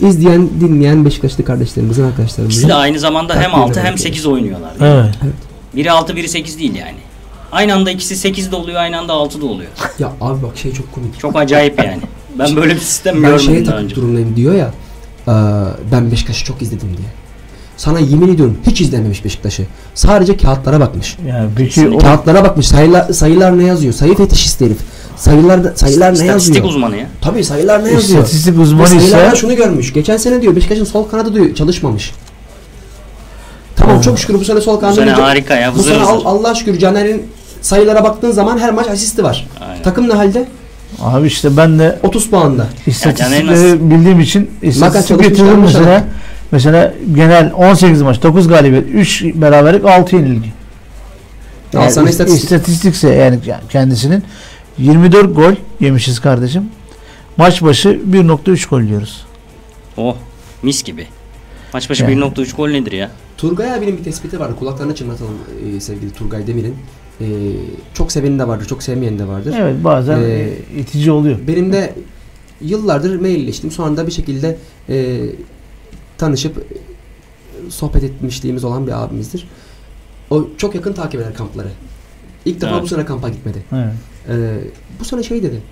izleyen, dinleyen Beşiktaşlı kardeşlerimizin, arkadaşlarımızın. İkisi de aynı zamanda hem Takdir 6 hem ederim. 8 oynuyorlar. Evet. Biri 6 biri 8 değil yani. Aynı anda ikisi 8 de oluyor, aynı anda 6 da oluyor. Ya abi bak şey çok komik. Çok acayip yani. Ben böyle bir sistem ben görmedim şeye daha takıp önce. durumdayım diyor ya. e, ben Beşiktaş'ı çok izledim diye. Sana yemin ediyorum hiç izlememiş Beşiktaş'ı. Sadece kağıtlara bakmış. Yani peki o Kağıtlara bakmış. Sayılar, sayılar ne yazıyor? Sayı fetişist herif. Sayılar, sayılar ne İstatistik yazıyor? uzmanı ya. Tabii sayılar ne yazıyor? istatistik Ve uzmanı ise şunu görmüş. Geçen sene diyor Beşiktaş'ın sol kanadı diyor çalışmamış. Tamam çok şükür bu sene sol Bu kanadı. sene gelecek. harika ya. Bu Vızır sene vızır. Al- Allah'a şükür Caner'in sayılara baktığın zaman her maç asisti var. Aynen. Takım ne halde? abi işte ben de 30 puanda. İstatistikleri bildiğim için istatistik getirdim mesela. Mesela genel 18 maç 9 galibiyet 3 beraberlik 6 yenilgi. Sana is- istatistik. istatistikse yani kendisinin 24 gol yemişiz kardeşim. Maç başı 1.3 gol diyoruz. Oh mis gibi. Maç başı Yani. 1.3 gol nedir ya? Turgay abinin bir tespiti vardı. Kulaklarını çınlatalım e, sevgili Turgay Demir'in. E, çok seveni de vardır, çok sevmeyeni de vardır. Evet bazen Ee, itici oluyor. Benim de yıllardır mailleştim. Sonra da bir şekilde e, tanışıp sohbet etmişliğimiz olan bir abimizdir. O çok yakın takip eder kampları. İlk defa Evet. bu sene kampa gitmedi. Evet. Ee, bu sene şey dedi.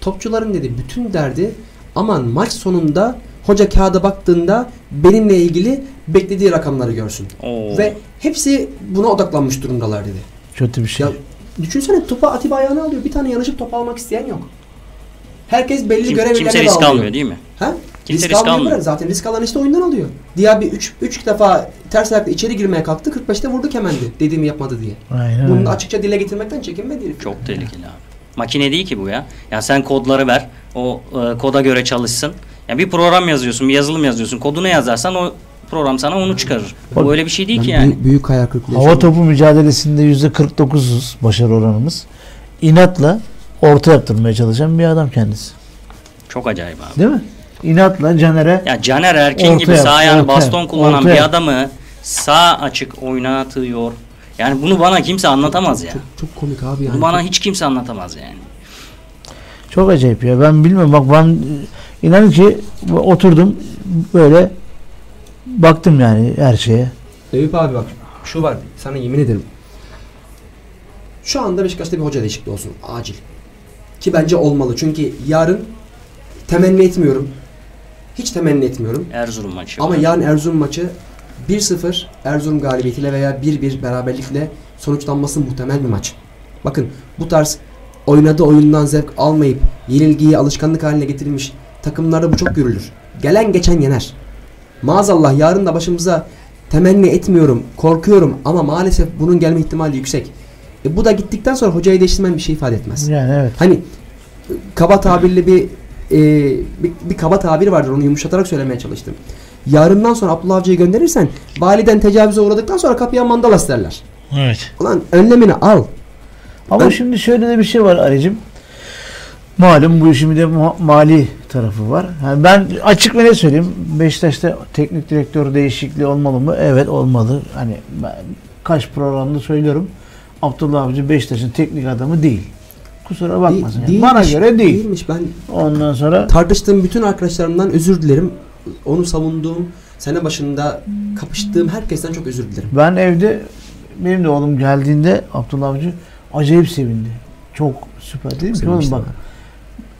Topçuların dedi bütün derdi aman maç sonunda hoca kağıda baktığında benimle ilgili beklediği rakamları görsün. Oo. Ve hepsi buna odaklanmış durumdalar dedi. Kötü bir şey. Ya düşünsene topa Atiba ayağına alıyor. Bir tane yanaşıp top almak isteyen yok. Herkes belli Kim- görevlerine kimse risk dağılıyor. almıyor değil mi? Ha? Kimse risk almıyor almıyor. Zaten risk alan işte oyundan alıyor. Diğer bir 3 3 defa ters ayakla içeri girmeye kalktı. 45'te vurdu kemendi. Dediğimi yapmadı diye. Aynen Bunu açıkça dile getirmekten çekinmedi. Çok tehlikeli abi. Makine değil ki bu ya. Ya sen kodları ver. O e, koda göre çalışsın. Ya bir program yazıyorsun, bir yazılım yazıyorsun. Kodunu yazarsan o program sana onu çıkarır. Bak- bu öyle bir şey değil ki yani. büyük, büyük hayal kırıklığı Hava topu mücadelesinde %49'uz başarı oranımız. İnatla orta yaptırmaya çalışan bir adam kendisi. Çok acayip abi. Değil mi? İnatla Caner'e Ya Caner Erkin Ortaya, gibi sağ ayağını ortaya, baston kullanan ortaya. bir adamı sağ açık oynatıyor. Yani bunu bana kimse anlatamaz ya. Çok, çok komik abi yani. Bunu bana hiç kimse anlatamaz yani. çok acayip ya. Ben bilmiyorum bak ben e, inanın ki oturdum böyle baktım yani her şeye. Eyüp abi bak şu var sana yemin ederim. Şu anda Beşiktaş'ta bir hoca değişikliği olsun acil. Ki bence olmalı çünkü yarın temenni etmiyorum. Hiç temenni etmiyorum. Erzurum maçı. Ama yarın Erzurum maçı 1-0 Erzurum galibiyetiyle veya 1-1 beraberlikle sonuçlanması muhtemel bir maç. Bakın bu tarz oynadığı oyundan zevk almayıp yenilgiyi alışkanlık haline getirilmiş takımlarda bu çok görülür. Gelen geçen yener. Maazallah yarın da başımıza temenni etmiyorum, korkuyorum ama maalesef bunun gelme ihtimali yüksek. E bu da gittikten sonra hocayı değiştirmen bir şey ifade etmez. Yani evet. Hani kaba tabirli bir, e, bir bir kaba tabir vardır onu yumuşatarak söylemeye çalıştım. Yarından sonra Abdullah Avcı'yı gönderirsen validen tecavüze uğradıktan sonra kapıya mandalas derler. Evet. Ulan önlemini al. Ama Ben- şimdi şöyle de bir şey var Arıcım. Malum bu işin bir de ma- mali tarafı var. Yani ben açık ve ne söyleyeyim. Beşiktaş'ta teknik direktör değişikliği olmalı mı? Evet olmalı. Hani ben kaç programda söylüyorum. Abdullah Avcı Beşiktaş'ın teknik adamı değil. Kusura bakmasın. yani. Bana göre değil. Değilmiş. Ben Ondan sonra tartıştığım bütün arkadaşlarımdan özür dilerim. Onu savunduğum, sene başında kapıştığım herkesten çok özür dilerim. ben evde benim de oğlum geldiğinde Abdullah Avcı acayip sevindi. Çok süper dedim ki oğlum bak.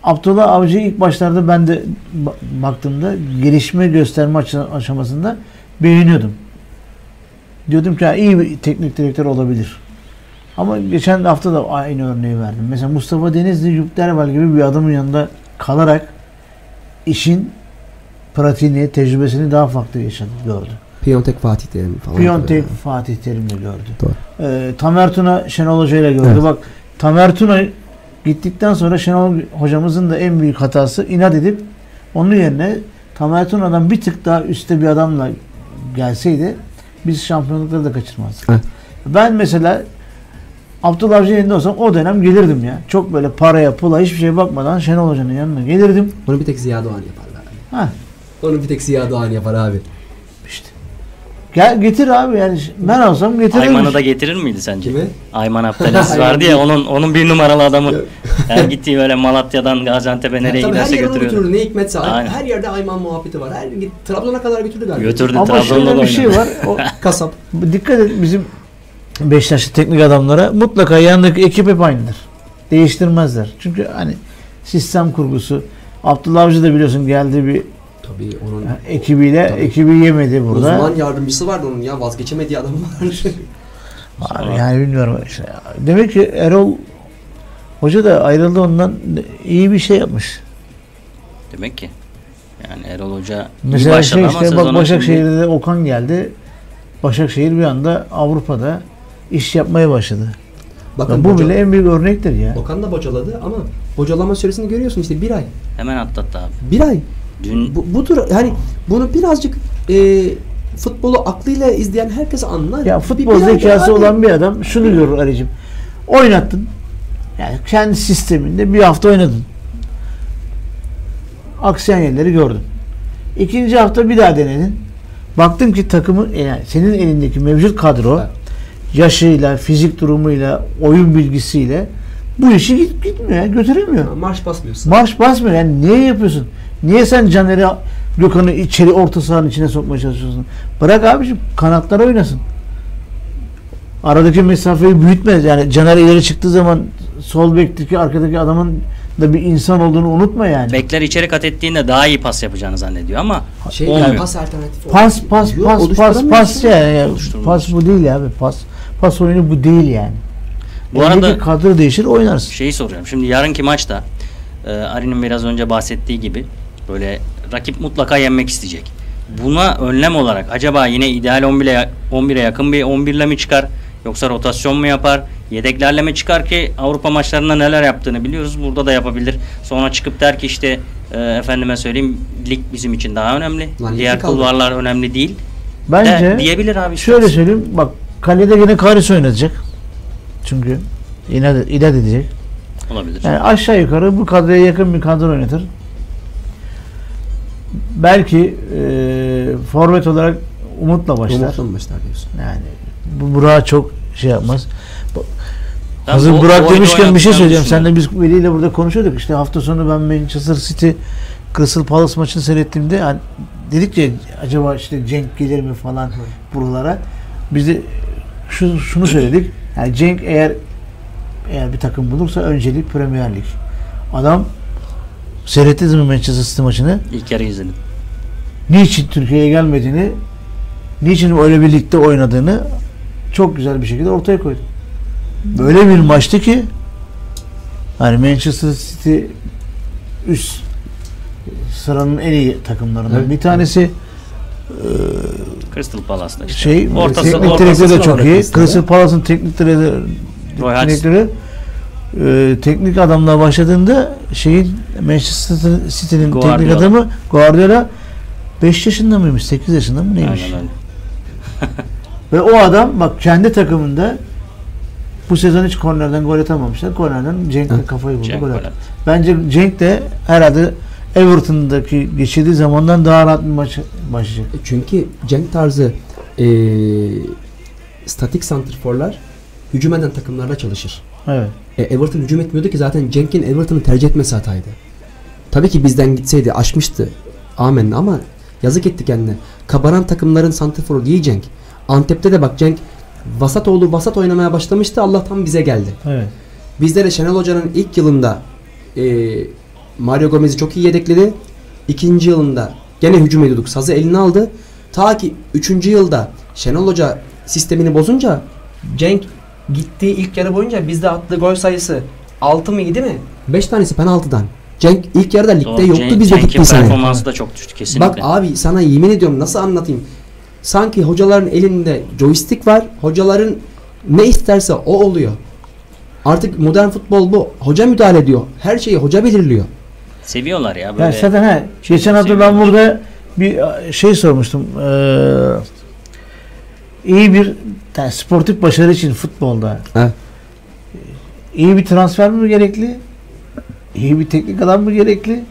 Abdullah Avcı ilk başlarda ben de ba- baktığımda gelişme gösterme aşa- aşamasında beğeniyordum. Diyordum ki "Ha, iyi bir teknik direktör olabilir. Ama geçen hafta da aynı örneği verdim. Mesela Mustafa Denizli, Yüklerval gibi bir adamın yanında kalarak işin pratiğini, tecrübesini daha farklı yaşadı, gördü. Piyontek Fatih Terim falan. Piyontek Fatih Terim'le gördü. Doğru. Ee, Tamer Tuna Şenol Hoca ile gördü. Evet. Bak Tamer Tuna gittikten sonra Şenol hocamızın da en büyük hatası inat edip onun yerine Tamer Tuna'dan bir tık daha üstte bir adamla gelseydi biz şampiyonlukları da kaçırmazdık. Evet. Ben mesela Abdullah Avcı'nın yerinde olsam o dönem gelirdim ya. Çok böyle paraya, pula hiçbir şeye bakmadan Şenol Hoca'nın yanına gelirdim. Onu bir tek Ziya Doğan yapar abi. Ha Onu bir tek Ziya Doğan yapar abi. Gel getir abi yani ben olsam getirirdim. Ayman'ı da getirir miydi sence? Kimi? Ayman Abdelaziz vardı ya onun onun bir numaralı adamı. Yani gittiği böyle Malatya'dan Gaziantep'e nereye her giderse yere onu götürüyordu. götürürdü. Ne hikmetse. Aynen. Her yerde Ayman muhabbeti var. Her Trabzon'a kadar götürdü galiba. Götürdü Ama Trabzon'da şöyle da bir şey var. O, Kasap. Dikkat et bizim Beşiktaşlı teknik adamlara mutlaka yanındaki ekip hep aynıdır. Değiştirmezler. Çünkü hani sistem kurgusu Abdullah Avcı da biliyorsun geldi bir Tabii onun ekibiyle Tabii. ekibi yemedi burada. uzman yardımcısı vardı onun ya. Vazgeçemediği adam var. Yani bilmiyorum işte. Demek ki Erol Hoca da ayrıldı ondan iyi bir şey yapmış. Demek ki. Yani Erol Hoca iyi Mesela başladı şey ama işte bak şimdi- Başakşehir'de de Okan geldi. Başakşehir bir anda Avrupa'da iş yapmaya başladı. Bakın bu boca- bile en büyük örnektir ya. Okan da bocaladı ama bocalama süresini görüyorsun işte bir ay. hemen atlattı abi. Bir ay. Dün Bu, budur yani bunu birazcık e, futbolu aklıyla izleyen herkes anlar. Ya futbol bir zekası abi. olan bir adam şunu görür Ali'cim. Oynattın. Yani kendi sisteminde bir hafta oynadın. Aksayan yerleri gördün. İkinci hafta bir daha denedin. Baktın ki takımın yani senin elindeki mevcut kadro yaşıyla, fizik durumuyla, oyun bilgisiyle bu işi git, gitmiyor, götüremiyor. Marş basmıyorsun. Marş basmıyor. Yani niye yapıyorsun? Niye sen Caner'i Gökhan'ı içeri orta sahanın içine sokmaya çalışıyorsun? Bırak abiciğim kanatlara oynasın. Aradaki mesafeyi büyütmez. Yani Caner ileri çıktığı zaman sol bekteki arkadaki adamın da bir insan olduğunu unutma yani. bekler içeri kat ettiğinde daha iyi pas yapacağını zannediyor ama şey olmuyor. yani pas alternatifi Pas pas Yok, pas pas pas yani. yani pas bu değil abi. Pas pas oyunu bu değil yani. Bu arada- Elindeki kadro değişir oynarsın. şeyi soracağım. Şimdi yarınki maçta e, Ari'nin biraz önce bahsettiği gibi böyle rakip mutlaka yenmek isteyecek. Buna önlem olarak acaba yine ideal 11'e 11'e yakın bir 11'le mi çıkar yoksa rotasyon mu yapar? Yedeklerle mi çıkar ki Avrupa maçlarında neler yaptığını biliyoruz. Burada da yapabilir. Sonra çıkıp der ki işte e, efendime söyleyeyim lig bizim için daha önemli. Lan Diğer kulvarlar önemli değil. Bence De, diyebilir abi. Şöyle söyleyeyim bak kalede yine Karis oynatacak. Çünkü inat, inat edecek. olabilir. Yani aşağı yukarı bu kadroya yakın bir kadro oynatır. Belki e, forvet olarak Umut'la başlar. Umut'la başlar diyorsun? Yani bu Burak'a çok şey yapmaz. Ben Hazır bu- Burak bu demişken bir şey söyleyeceğim. Senle biz Veli ile burada konuşuyorduk. İşte hafta sonu ben Manchester City Crystal Palace maçını seyrettiğimde hani dedik ya acaba işte Cenk gelir mi falan buralara. Biz de şu, şunu söyledik. Yani Cenk eğer eğer bir takım bulursa öncelik Premier Lig. Adam seyrettiniz mi Manchester City maçını? İlk kere izledim. niçin Türkiye'ye gelmediğini, niçin öyle bir ligde oynadığını çok güzel bir şekilde ortaya koydu. Böyle bir maçtı ki hani Manchester City üst sıranın en iyi takımlarından Evet. bir tanesi Crystal Palace'da işte. şey Ortası- teknik ortası direktörü de çok iyi. Crystal Palace'ın teknik direktörü, Roy Hodgson. direktörü e, teknik adamla başladığında şeyin Manchester City'nin teknik adamı Guardiola 5 yaşında mıymış 8 yaşında mı neymiş? Aynen öyle. Ve o adam bak kendi takımında bu sezon hiç kornerden gol atamamışlar. Kornerden Cenk'le Hı. kafayı buldu Cenk gol attı. Bence Cenk de herhalde Everton'daki geçirdiği zamandan daha rahat bir maç başlayacak. E Çünkü Cenk tarzı e, statik santrforlar hücum eden takımlarla çalışır. Evet. E, Everton hücum etmiyordu ki zaten Cenk'in Everton'ı tercih etmesi hataydı. Tabii ki bizden gitseydi aşmıştı. Amenna ama yazık etti kendine. Kabaran takımların santrforu değil Cenk. Antep'te de bak Cenk vasat oldu vasat oynamaya başlamıştı Allah'tan bize geldi. Evet. Bizde de Şenol Hoca'nın ilk yılında e, Mario Gomez'i çok iyi yedekledi. İkinci yılında gene hücum ediyorduk. Sazı eline aldı. Ta ki üçüncü yılda Şenol Hoca sistemini bozunca Cenk gittiği ilk yarı boyunca bizde attığı gol sayısı 6 mı 7 mi? 5 tanesi penaltıdan. Cenk ilk yarıda ligde Doğru, yoktu Cenk- bizde gittiği sene. performansı da çok düştü kesinlikle. Bak abi sana yemin ediyorum nasıl anlatayım. Sanki hocaların elinde joystick var. Hocaların ne isterse o oluyor. Artık modern futbol bu. Hoca müdahale ediyor. Her şeyi hoca belirliyor. Seviyorlar ya böyle. Yani zaten he, geçen hafta ben burada bir şey sormuştum. Ee, iyi bir yani sportif başarı için futbolda He. iyi bir transfer mi gerekli? İyi bir teknik adam mı gerekli?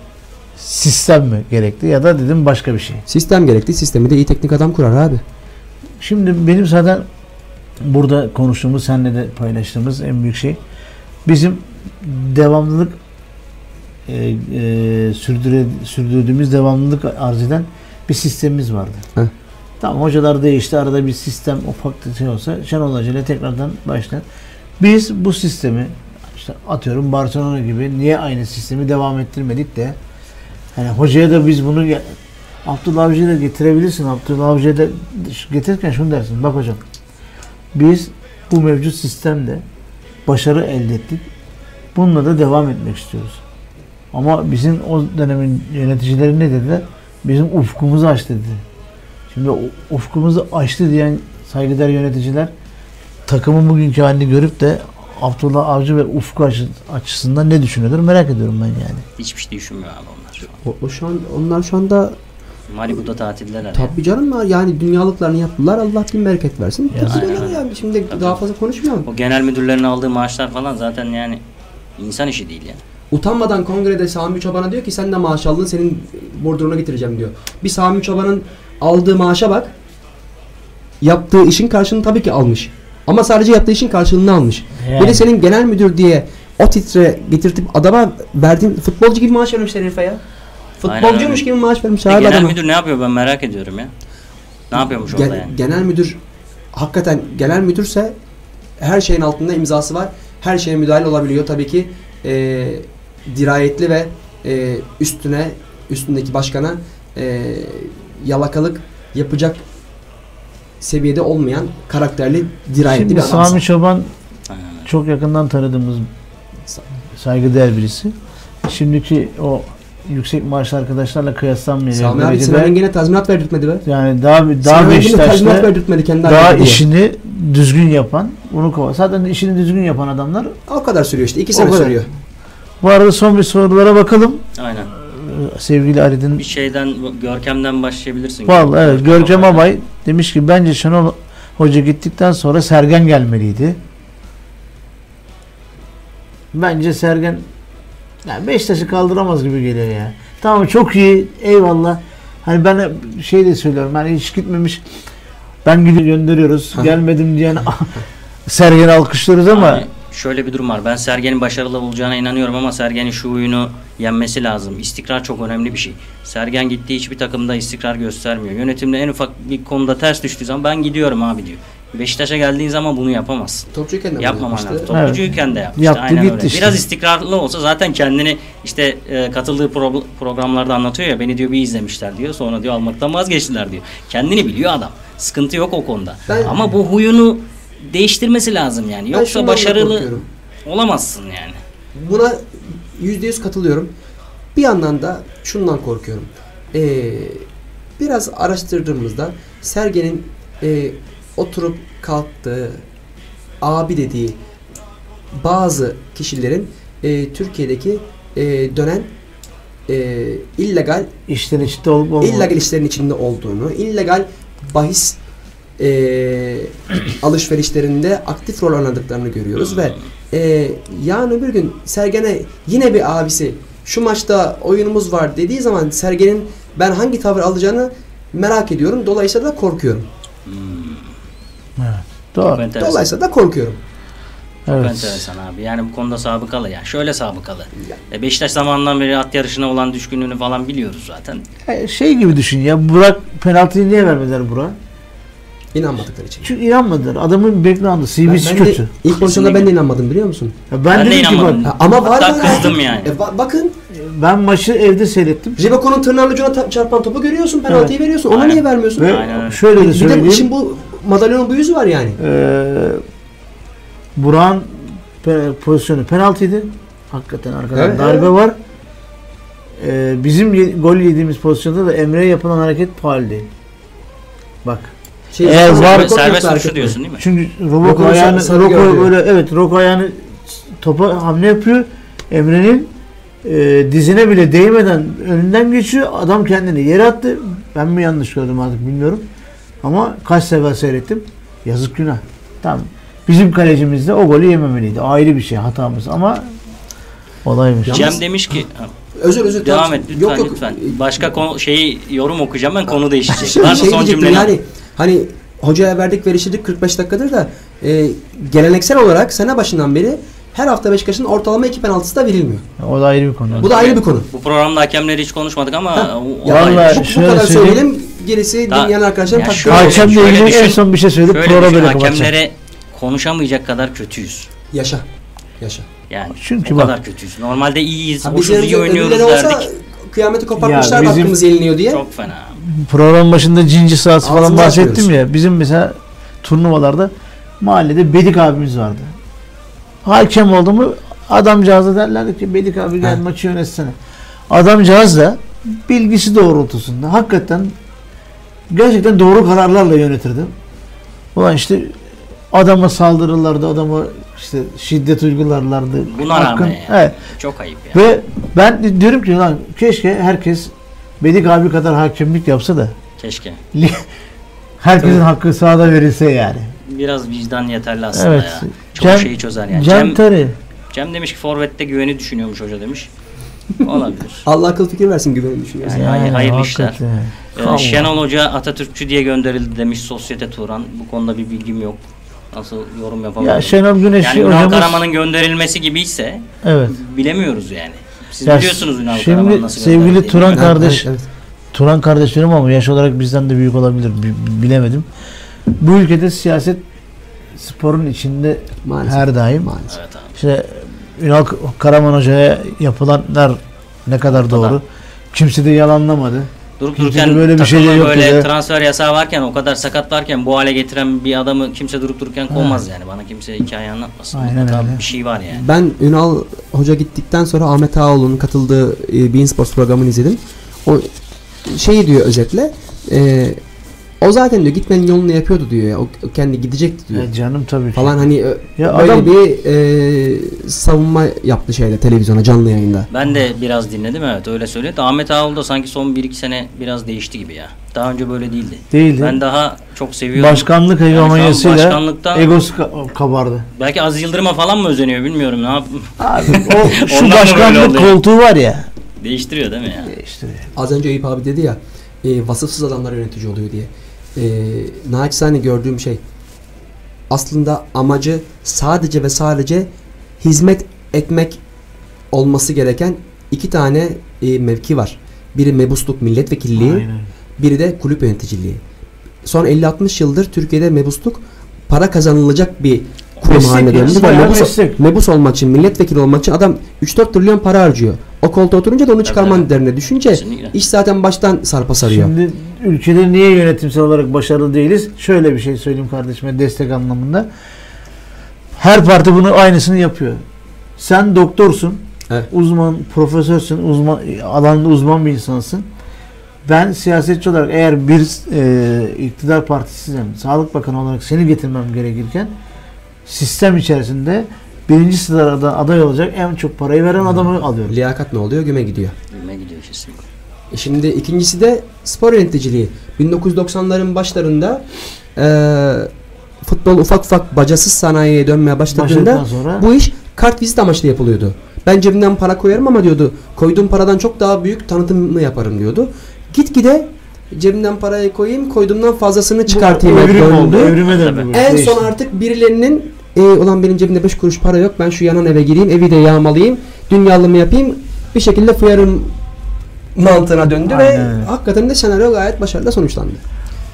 Sistem mi gerekli? Ya da dedim başka bir şey. Sistem gerekli. Sistemi de iyi teknik adam kurar abi. Şimdi benim zaten burada konuştuğumuz, seninle de paylaştığımız en büyük şey bizim devamlılık e, e, sürdüre, sürdürdüğümüz devamlılık arz eden bir sistemimiz vardı. Heh. Tamam hocalar değişti. Arada bir sistem ufak bir şey olsa Şenol Hoca ile tekrardan başlar. Biz bu sistemi işte atıyorum Barcelona gibi niye aynı sistemi devam ettirmedik de hani hocaya da biz bunu Abdullah Avcı'yı da getirebilirsin. Abdullah Avcı'yı da getirirken şunu dersin. Bak hocam biz bu mevcut sistemde başarı elde ettik. Bununla da devam etmek istiyoruz. Ama bizim o dönemin yöneticileri ne dediler? Bizim ufkumuzu aç dedi. Şimdi ufkumuzu açtı diyen saygıdeğer yöneticiler takımın bugünkü halini görüp de Abdullah Avcı ve ufku açı- açısından ne düşünüyordur merak ediyorum ben yani. Hiçbir şey düşünmüyor abi onlar şu an. O, o şu an onlar şu anda Malibu'da tatildeler ya. tabi canım var yani dünyalıklarını yaptılar. Allah bin bereket versin. Ya. Gidiyorlar yani. Şimdi daha fazla konuşmayalım. O genel müdürlerin aldığı maaşlar falan zaten yani insan işi değil yani. Utanmadan kongrede Sami Çoban'a diyor ki sen de maaş aldın senin bordrona getireceğim diyor. Bir Sami Çoban'ın aldığı maaşa bak. Yaptığı işin karşılığını tabii ki almış. Ama sadece yaptığı işin karşılığını almış. Yani. Bir de senin genel müdür diye o titre getirtip adama verdiğin futbolcu gibi maaş vermişler herife ya. Futbolcuymuş gibi maaş vermiş E, genel adama. müdür ne yapıyor ben merak ediyorum ya. Ne yapıyormuş orada Gen- yani? Genel müdür hakikaten genel müdürse her şeyin altında imzası var. Her şeye müdahale olabiliyor tabii ki. e, dirayetli ve e, üstüne üstündeki başkana e, yalakalık yapacak seviyede olmayan karakterli dirayetli Şimdi bir adam. Sami Çoban çok yakından tanıdığımız saygıdeğer birisi. Şimdiki o yüksek maaşlı arkadaşlarla kıyaslanmayacak Sami abi Sinan Engin'e tazminat verdirtmedi be. yani daha daha Beşiktaş'ta verdirtmedi kendi daha halinde diye. işini düzgün yapan bunu kova. Zaten işini düzgün yapan adamlar. O kadar sürüyor işte. iki sene sürüyor. Bu arada son bir sorulara bakalım. Aynen. Sevgili Ali'nin Bir şeyden Görkem'den başlayabilirsin. Vallahi evet Görkem Görkem Abay. Demiş ki bence Şenol Hoca gittikten sonra Sergen gelmeliydi. Bence Sergen yani Beşiktaş'ı kaldıramaz gibi geliyor ya. Tamam çok iyi. Eyvallah. Hani ben şey de söylüyorum. Hani hiç gitmemiş. Ben gidip gönderiyoruz. Gelmedim diyen Sergen'i alkışlıyoruz ama Yani şöyle bir durum var. Ben Sergen'in başarılı olacağına inanıyorum ama Sergen'in şu oyunu yenmesi lazım. İstikrar çok önemli bir şey. Sergen gittiği hiçbir takımda istikrar göstermiyor. Yönetimde en ufak bir konuda ters düştüğü zaman ben gidiyorum abi diyor. Beşiktaş'a geldiğin zaman bunu yapamazsın. Topçuyken de Yapmaman yapmıştı. lazım. Toplucuyken de yapmıştı. Yaptı, Aynen öyle. işte. Biraz istikrarlı olsa zaten kendini işte e, katıldığı pro- programlarda anlatıyor ya beni diyor bir izlemişler diyor. Sonra diyor almaktan vazgeçtiler diyor. Kendini biliyor adam. Sıkıntı yok o konuda. Ben- Ama bu huyunu değiştirmesi lazım yani. Ben Yoksa şundan da başarılı korkuyorum. olamazsın yani. Buna yüzde yüz katılıyorum. Bir yandan da şundan korkuyorum. Ee, biraz araştırdığımızda Sergen'in e, oturup kalktığı abi dediği bazı kişilerin e, Türkiye'deki e, dönen e, illegal işten içinde olup olmamak. illegal işlerin içinde olduğunu, illegal bahis e, alışverişlerinde aktif rol oynadıklarını görüyoruz ve e, yarın öbür gün Sergen'e yine bir abisi şu maçta oyunumuz var dediği zaman Sergen'in ben hangi tavır alacağını merak ediyorum. Dolayısıyla da korkuyorum. Doğru. Çok enteresan. Dolayısıyla da korkuyorum. Çok Evet. enteresan abi. Yani bu konuda sabıkalı yani. Şöyle sabıkalı. E, Beşiktaş zamanından beri at yarışına olan düşkünlüğünü falan biliyoruz zaten. Ya Şey gibi düşün ya Burak penaltıyı niye vermediler Burak? İnanmadıkları için. Çünkü inanmadılar. Adamın background'ı, Ben, CV'si ben de, kötü. ilk pozisyonda ben de inanmadım biliyor musun? Ya ben, Ben de dedim ki inanmadım. bak Ha, ama var Hatta var. kızdım yani. E, ba- bakın ben maçı evde seyrettim. Ribako'nun tırnağın ucuna ta- çarpan topu görüyorsun. Penaltıyı veriyorsun. Ona Aynen. niye vermiyorsun? Ve Aynen öyle. şöyle de Bir de söyleyeyim. bu, madalyonun bu yüzü var yani. Ee, Burak'ın pe- pozisyonu penaltıydı. Hakikaten arkadan Evet, darbe evet. var. Ee, bizim ye- gol yediğimiz pozisyonda da Emre'ye yapılan hareket faul değil. Bak. Şey, Eğer var- Serbest, vuruşu diyorsun değil mi? Çünkü Roboko ayağını gördü. böyle evet Roko ayağını topa hamle yapıyor. Emre'nin e, dizine bile değmeden önünden geçiyor. Adam kendini yere attı. Ben mi yanlış gördüm artık bilmiyorum. Ama kaç sefer seyrettim. Yazık günah. Tamam. Bizim kalecimiz de o golü yememeliydi. Ayrı bir şey hatamız ama olaymış. Yalnız- Cem demiş ki Özür özür. devam tamam. et lütfen Yok, yok. lütfen. Başka konu şeyi yorum okuyacağım ben konu değişecek. Şey, Var mı şey son cümleni? yani hani hocaya verdik veriştirdik 45 dakikadır da e, geleneksel olarak sene başından beri her hafta Beşiktaş'ın ortalama iki penaltısı da verilmiyor. O da ayrı bir konu. Bu da ayrı bir konu. Bu programda hakemleri hiç konuşmadık ama Ha, o, o vallahi- ayrı. Bu, bu şöyle kadar söyleyeyim. söyleyelim. Gerisi Daha- dinleyen arkadaşların Ya takdir şöyle- eder. Hakemle ilgili en düşün- son bir şey söyleyip Şöyle düşün, hakemlere konuşamayacak kadar kötüyüz. Yaşa. Yaşa. Yani Çünkü o bak- kadar kötüyüz. Normalde iyiyiz, Ha, hoşuz, iyi oynuyoruz olsa kıyameti kopartmışlar Ya da bizim- hakkımız yeniliyor diye. Çok fena. Program başında cinci sahası falan Ağzımızı bahsettim açmıyoruz. ya. Bizim mesela turnuvalarda mahallede Bedik abimiz vardı. Hakem oldu mu adamcağıza derlerdi ki Bedik abi gel maçı yönetsene. Adamcağız da bilgisi doğrultusunda hakikaten gerçekten doğru kararlarla yönetirdi. Ulan işte adama saldırırlardı, adama işte şiddet uygularlardı. Buna rağmen Hakkın- yani. Evet. Çok ayıp ya. Ve ben diyorum ki lan keşke herkes Bedik abi kadar hakemlik yapsa da Keşke. herkesin Tabii. hakkı sahada verilse yani. Biraz vicdan yeterli aslında Evet. ya. Çok Cem- şeyi çözer yani. Cem, Cem, Terry. Cem demiş ki Forvet'te güveni düşünüyormuş hoca demiş. Olabilir. Allah akıl fikir versin güveni düşünüyorsun. Yani hay- hayırlı işler. hakikaten. Ee, Allah. Şenol Hoca Atatürkçü diye gönderildi demiş Sosyete Turan. Bu konuda bir bilgim yok. Nasıl yorum yapamıyorum. Ya Şenol Güneş yani hocamız Karaman'ın gönderilmesi gibiyse evet. bilemiyoruz yani. Siz Ya biliyorsunuz Ünal şimdi Karaman nasıl sevgili. Turan kardeş evet, Turan kardeşlerim ama yaş olarak bizden de büyük olabilir bi- bilemedim. Bu ülkede siyaset sporun içinde Maalesef. her daim. Maalesef. Evet abi. İşte Ünal Karaman Hoca'ya yapılanlar ne kadar doğru. Kimse de yalanlamadı. Durup dururken böyle bir şey yok böyle dedi. transfer yasağı varken o kadar sakat varken bu hale getiren bir adamı kimse durup dururken kovmaz yani. Bana kimse hikaye anlatmasın. Aynen Mutlaka öyle. bir şey var yani. Ben Ünal Hoca gittikten sonra Ahmet Ağaoğlu'nun katıldığı e, Bein Sports programını izledim. O şeyi diyor özetle. e, o zaten diyor gitmenin yolunu yapıyordu diyor ya. O kendi gidecekti diyor. Ya canım tabii ki. Falan hani ö- Ya öyle adam- bir e, savunma yaptı şeyde televizyona canlı yayında. Ben de biraz dinledim evet öyle söyledi. Ahmet Ağaoğlu da sanki son 1-2 sene biraz değişti gibi ya. Daha önce böyle değildi. Değildi. Ben daha çok seviyordum. Başkanlık Yani hegemonyasıyla başkanlıktan egosu ka- kabardı. belki Aziz Yıldırım'a falan mı özeniyor bilmiyorum ne yap. Abi o şu böyle başkanlık koltuğu var ya. Değiştiriyor değil mi ya? İşte Az önce Eyüp abi dedi ya e, vasıfsız adamlar yönetici oluyor diye. E, naçizane gördüğüm şey aslında amacı sadece ve sadece hizmet etmek olması gereken iki tane e, mevki var. Biri mebusluk milletvekilliği, Aynen. biri de kulüp yöneticiliği. Son 50-60 yıldır Türkiye'de mebusluk para kazanılacak bir kurum haline döndü. Ve mebus, meslek. mebus olmak için, milletvekili olmak için adam 3-4 trilyon para harcıyor. O koltuğa oturunca da onu çıkarman tabii. derine düşünce Kesinlikle. iş zaten baştan sarpa sarıyor. Şimdi ülkede niye yönetimsel olarak başarılı değiliz? Şöyle bir şey söyleyeyim kardeşime destek anlamında. Her parti bunu aynısını yapıyor. Sen doktorsun. Evet. Uzman, profesörsün. Uzman, alanda uzman bir insansın. Ben siyasetçi olarak eğer bir e, iktidar partisiysem, Sağlık Bakanı olarak seni getirmem gerekirken sistem içerisinde birinci sırada aday olacak en çok parayı veren adamı alıyorum. Liyakat ne oluyor? Güme gidiyor. Bilme gidiyor kesinlikle. E Şimdi ikincisi de spor yöneticiliği. 1990'ların başlarında eee, futbol ufak ufak bacasız sanayiye dönmeye başladığında sonra bu iş kart vizit amaçlı yapılıyordu. Ben cebimden para koyarım ama diyordu koyduğum paradan çok daha büyük tanıtımını yaparım diyordu. Gitgide cebimden parayı koyayım koyduğumdan fazlasını çıkartayım. evrim döndü. oldu. Evrime döndü. Bu. En son artık birilerinin e, ulan benim cebimde 5 kuruş para yok ben şu yanan eve gireyim evi de yağmalayayım dünyalımı yapayım bir şekilde fıyarım mantığına döndü ve Aynen öyle. hakikaten de senaryo gayet başarılı sonuçlandı.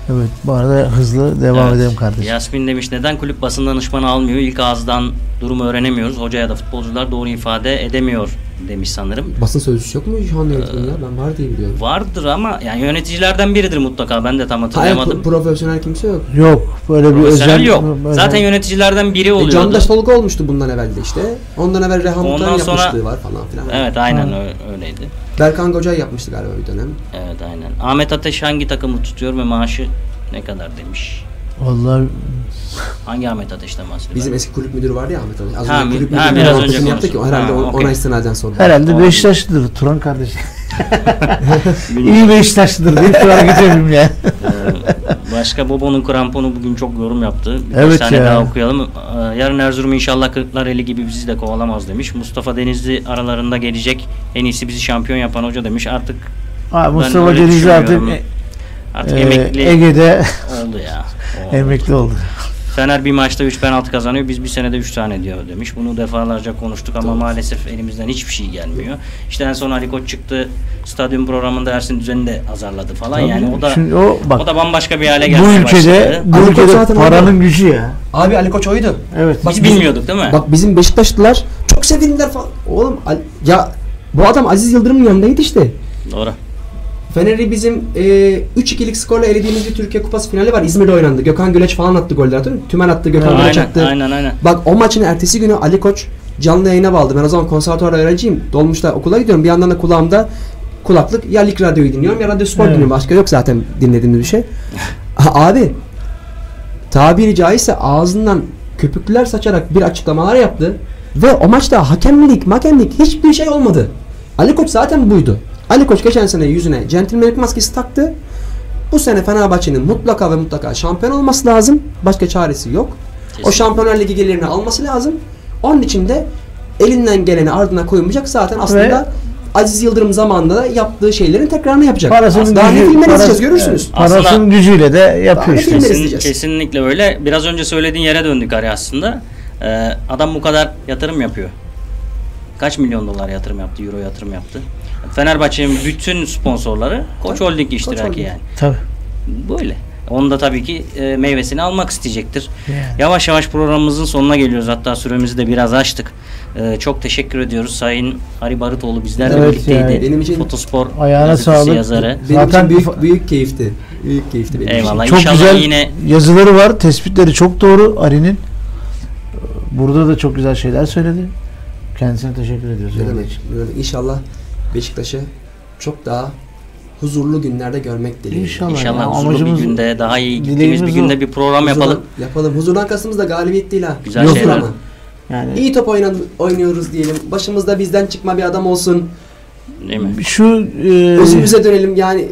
Evet bu arada hızlı devam Evet. edelim kardeşim. Yasmin demiş neden kulüp basın danışmanı almıyor? İlk ağızdan durumu öğrenemiyoruz. Hoca ya da futbolcular doğru ifade edemiyor demiş sanırım. Basın sözcüsü yok mu şu an yönetimin ya ben var diye biliyorum. Vardır ama yani yöneticilerden biridir mutlaka. Ben de tam Hayır hatırlayamadım. pro- profesyonel kimse yok. Yok böyle bir özel yok. böyle- Zaten yöneticilerden biri E, oluyordu. Candaş Tolga olmuştu bundan evvel de işte. Ondan evvel Rehan Ondan Muhtar'ın sonra- yapmışlığı var falan filan. Evet aynen ö- öyleydi. Berkan Gocay yapmıştı galiba bir dönem. Evet aynen. Ahmet Ateş hangi takımı tutuyor ve maaşı ne kadar demiş. Vallahi Hangi Ahmet Ateş'ten bahsediyor? Bizim eski kulüp müdürü vardı ya Ahmet Ali. Az Ha, önce kulüp ha, müdürü biraz önce yaptık ya konuştuk. herhalde Ha, o- okey. ona istinaden sordu. herhalde. Beşiktaşlıdır Turan kardeş. İyi Beşiktaşlıdır deyip şu hareket yapayım ya. Ee, Başka Bobo'nun kramponu bugün çok yorum yaptı. Birkaç Evet tane ya. daha okuyalım. Ee, Yarın Erzurum inşallah Kırklareli gibi bizi de kovalamaz demiş. Mustafa Denizli aralarında gelecek en iyisi bizi şampiyon yapan hoca demiş. Artık Ha, Mustafa Denizli artık. Artık e, emekli Ege'de oldu ya. O- emekli oldu. Fener bir maçta 3 penaltı kazanıyor. Biz bir senede 3 tane diyor demiş. Bunu defalarca konuştuk ama maalesef elimizden hiçbir şey gelmiyor. İşte en son Ali Koç çıktı. Stadyum programında Ersin Düzen'i de azarladı falan. Yani o da Şimdi o bak o da bambaşka bir hale bu gelmeye ülkede başladı. bu Ali ülkede zaten paranın orada. gücü ya. Abi Ali Koç oydu. Evet. Bak Biz bilmiyorduk değil mi? Bak bizim Beşiktaşlılar çok sevindiler falan. Oğlum ya bu adam Aziz Yıldırım'ın yanındaydı işte. Doğru. Fener'i bizim e, 3-2'lik skorla elediğimiz bir Türkiye Kupası finali var. İzmir'de oynandı. Gökhan Güleç falan attı goller hatırlıyor musun? Tümen attı, Gökhan Güleç Aynen, attı. aynen aynen. Bak o maçın ertesi günü Ali Koç canlı yayına bağladı. Ben o zaman konservatuvar öğrenciyim. Dolmuşta okula gidiyorum. Bir yandan da kulağımda kulaklık ya Lig Radyo'yu dinliyorum ya Radyo Spor Evet. dinliyorum. Başka yok zaten dinlediğimiz bir şey. Abi tabiri caizse ağzından köpükler saçarak bir açıklamalar yaptı. Ve o maçta hakemlik, makemlik hiçbir şey olmadı. Ali Koç zaten buydu. Ali Koç geçen sene yüzüne centilmenlik maskesi taktı. Bu sene Fenerbahçe'nin mutlaka ve mutlaka şampiyon olması lazım. Başka çaresi yok. O Kesinlikle. Şampiyonlar Ligi gelirini alması lazım. Onun için de elinden geleni ardına koymayacak. Zaten aslında Aziz Yıldırım zamanında da yaptığı şeylerin tekrarını yapacak. Parasının Daha ne gücü- filmler parası- izleyeceğiz görürsünüz. evet, parasının gücüyle de yapıyor işte. Kesin- kesinlikle öyle. Biraz önce söylediğin yere döndük Ari aslında. Ee, adam bu kadar yatırım yapıyor. Kaç milyon dolar yatırım yaptı, euro yatırım yaptı. Fenerbahçe'nin bütün sponsorları Koç Holding iştiraki Holding. yani. Tabii. Böyle. Onu da tabii ki e, meyvesini almak isteyecektir. Yani. Yavaş yavaş programımızın sonuna geliyoruz. Hatta süremizi de biraz açtık. E, çok teşekkür ediyoruz. Sayın Ari Barutoğlu bizlerle Evet birlikteydi. yani. Benim için- Fotospor Ayağına sağlık. yazarı. Benim Zaten için büyük büyük keyifti. Büyük keyifti benim için. Eyvallah. Çok İnşallah güzel yine yazıları var. Tespitleri çok doğru Ari'nin. Burada da çok güzel şeyler söyledi. Kendisine teşekkür ediyoruz. Ne demek? İnşallah Beşiktaş'ı çok daha huzurlu günlerde görmek dileğiyle. İnşallah. İnşallah ya. huzurlu bir Amacımız- günde daha iyi gittiğimiz bir günde bir program Huzurdan- yapalım. Yapalım. Huzurdan kastımız da galibiyet değil ha. Güzel Huzur şeyler. ama. Yani İyi top oynan, oynuyoruz diyelim. Başımızda bizden çıkma bir adam olsun. Değil mi? şu e, Özümüze dönelim yani.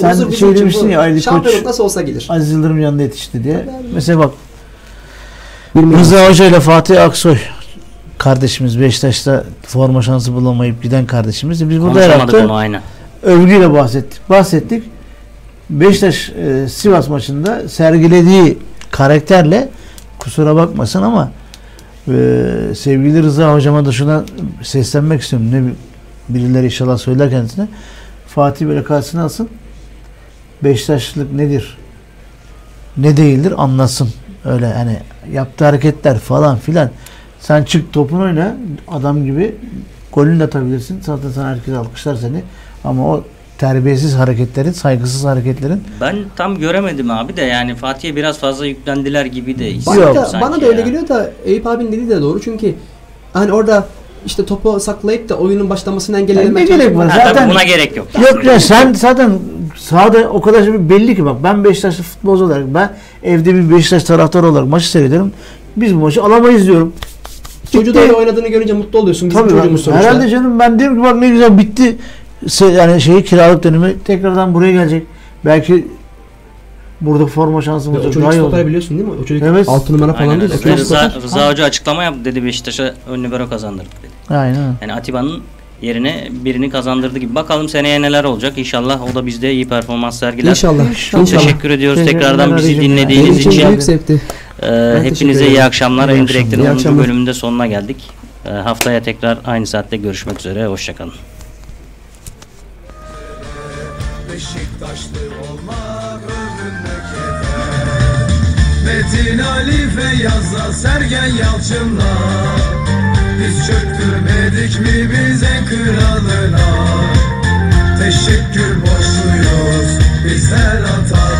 sen Huzur şey demiştin ya, Ali Koç- Şampiyonluk nasıl olsa gelir. Aziz Yıldırım yanında yetişti diye. Tabii. Mesela bak. Rıza Hoca ile Fatih Aksoy kardeşimiz Beşiktaş'ta forma şansı bulamayıp giden kardeşimiz. Biz burada her hafta aynen. övgüyle bahsettik. Bahsettik. Beşiktaş e, Sivas maçında sergilediği karakterle kusura bakmasın ama e, sevgili Rıza hocama da şuna seslenmek istiyorum. Ne bi- birileri inşallah söyler kendisine. Fatih böyle karşısına alsın. Beşiktaşlılık nedir? Ne değildir anlasın. Öyle hani yaptığı hareketler falan filan. Sen çık topun oyna adam gibi golünü de atabilirsin. Zaten sana herkes alkışlar seni. Ama o terbiyesiz hareketlerin, saygısız hareketlerin Ben tam göremedim abi de yani Fatih'e biraz fazla yüklendiler gibi de Bana, da, bana da öyle ya. geliyor da Eyüp abinin dediği de doğru çünkü hani orada işte topu saklayıp da oyunun başlamasını ne engellemeye gerek var? Ha, Zaten buna gerek yok. Yok ya sen zaten sahada o kadar şey belli ki bak ben Beşiktaşlı futbolcu olarak ben evde bir Beşiktaş taraftarı olarak maçı seyrediyorum. Biz bu maçı alamayız diyorum. Çocuğu da öyle oynadığını görünce mutlu oluyorsun. Bizim Tabii çocuğumuz sonuçta. herhalde canım ben diyorum ki bak ne güzel bitti. Yani şeyi kiralık dönemi tekrardan buraya gelecek. Belki burada forma şansımız o yok. çocuk Daha iyi stoper olur. biliyorsun değil mi? O çocuk Evet. 6 numara falan Aynen değil. O çocuk Rıza, stoper. Rıza Hoca açıklama yaptı dedi Beşiktaş'a ön libero kazandırdık dedi. Aynen. Yani Atiba'nın yerine birini kazandırdı gibi. Bakalım seneye neler olacak. İnşallah o da bizde iyi performans sergiler. İnşallah. İnşallah. İnşallah. Teşekkür ediyoruz Teşekkürler tekrardan bizi dinlediğiniz için için. zevkti. Ee, hepinize iyi akşamlar. İyi En. Direkt'in İyi 10. akşamlar. bölümünde sonuna geldik. Ee, haftaya tekrar aynı saatte görüşmek üzere. Hoşçakalın. Beşiktaşlı olmak Metin Ali Feyyaz'la Sergen Yalçın'la Biz çöktürmedik mi biz en kralına? Teşekkür borçluyuz bizler hata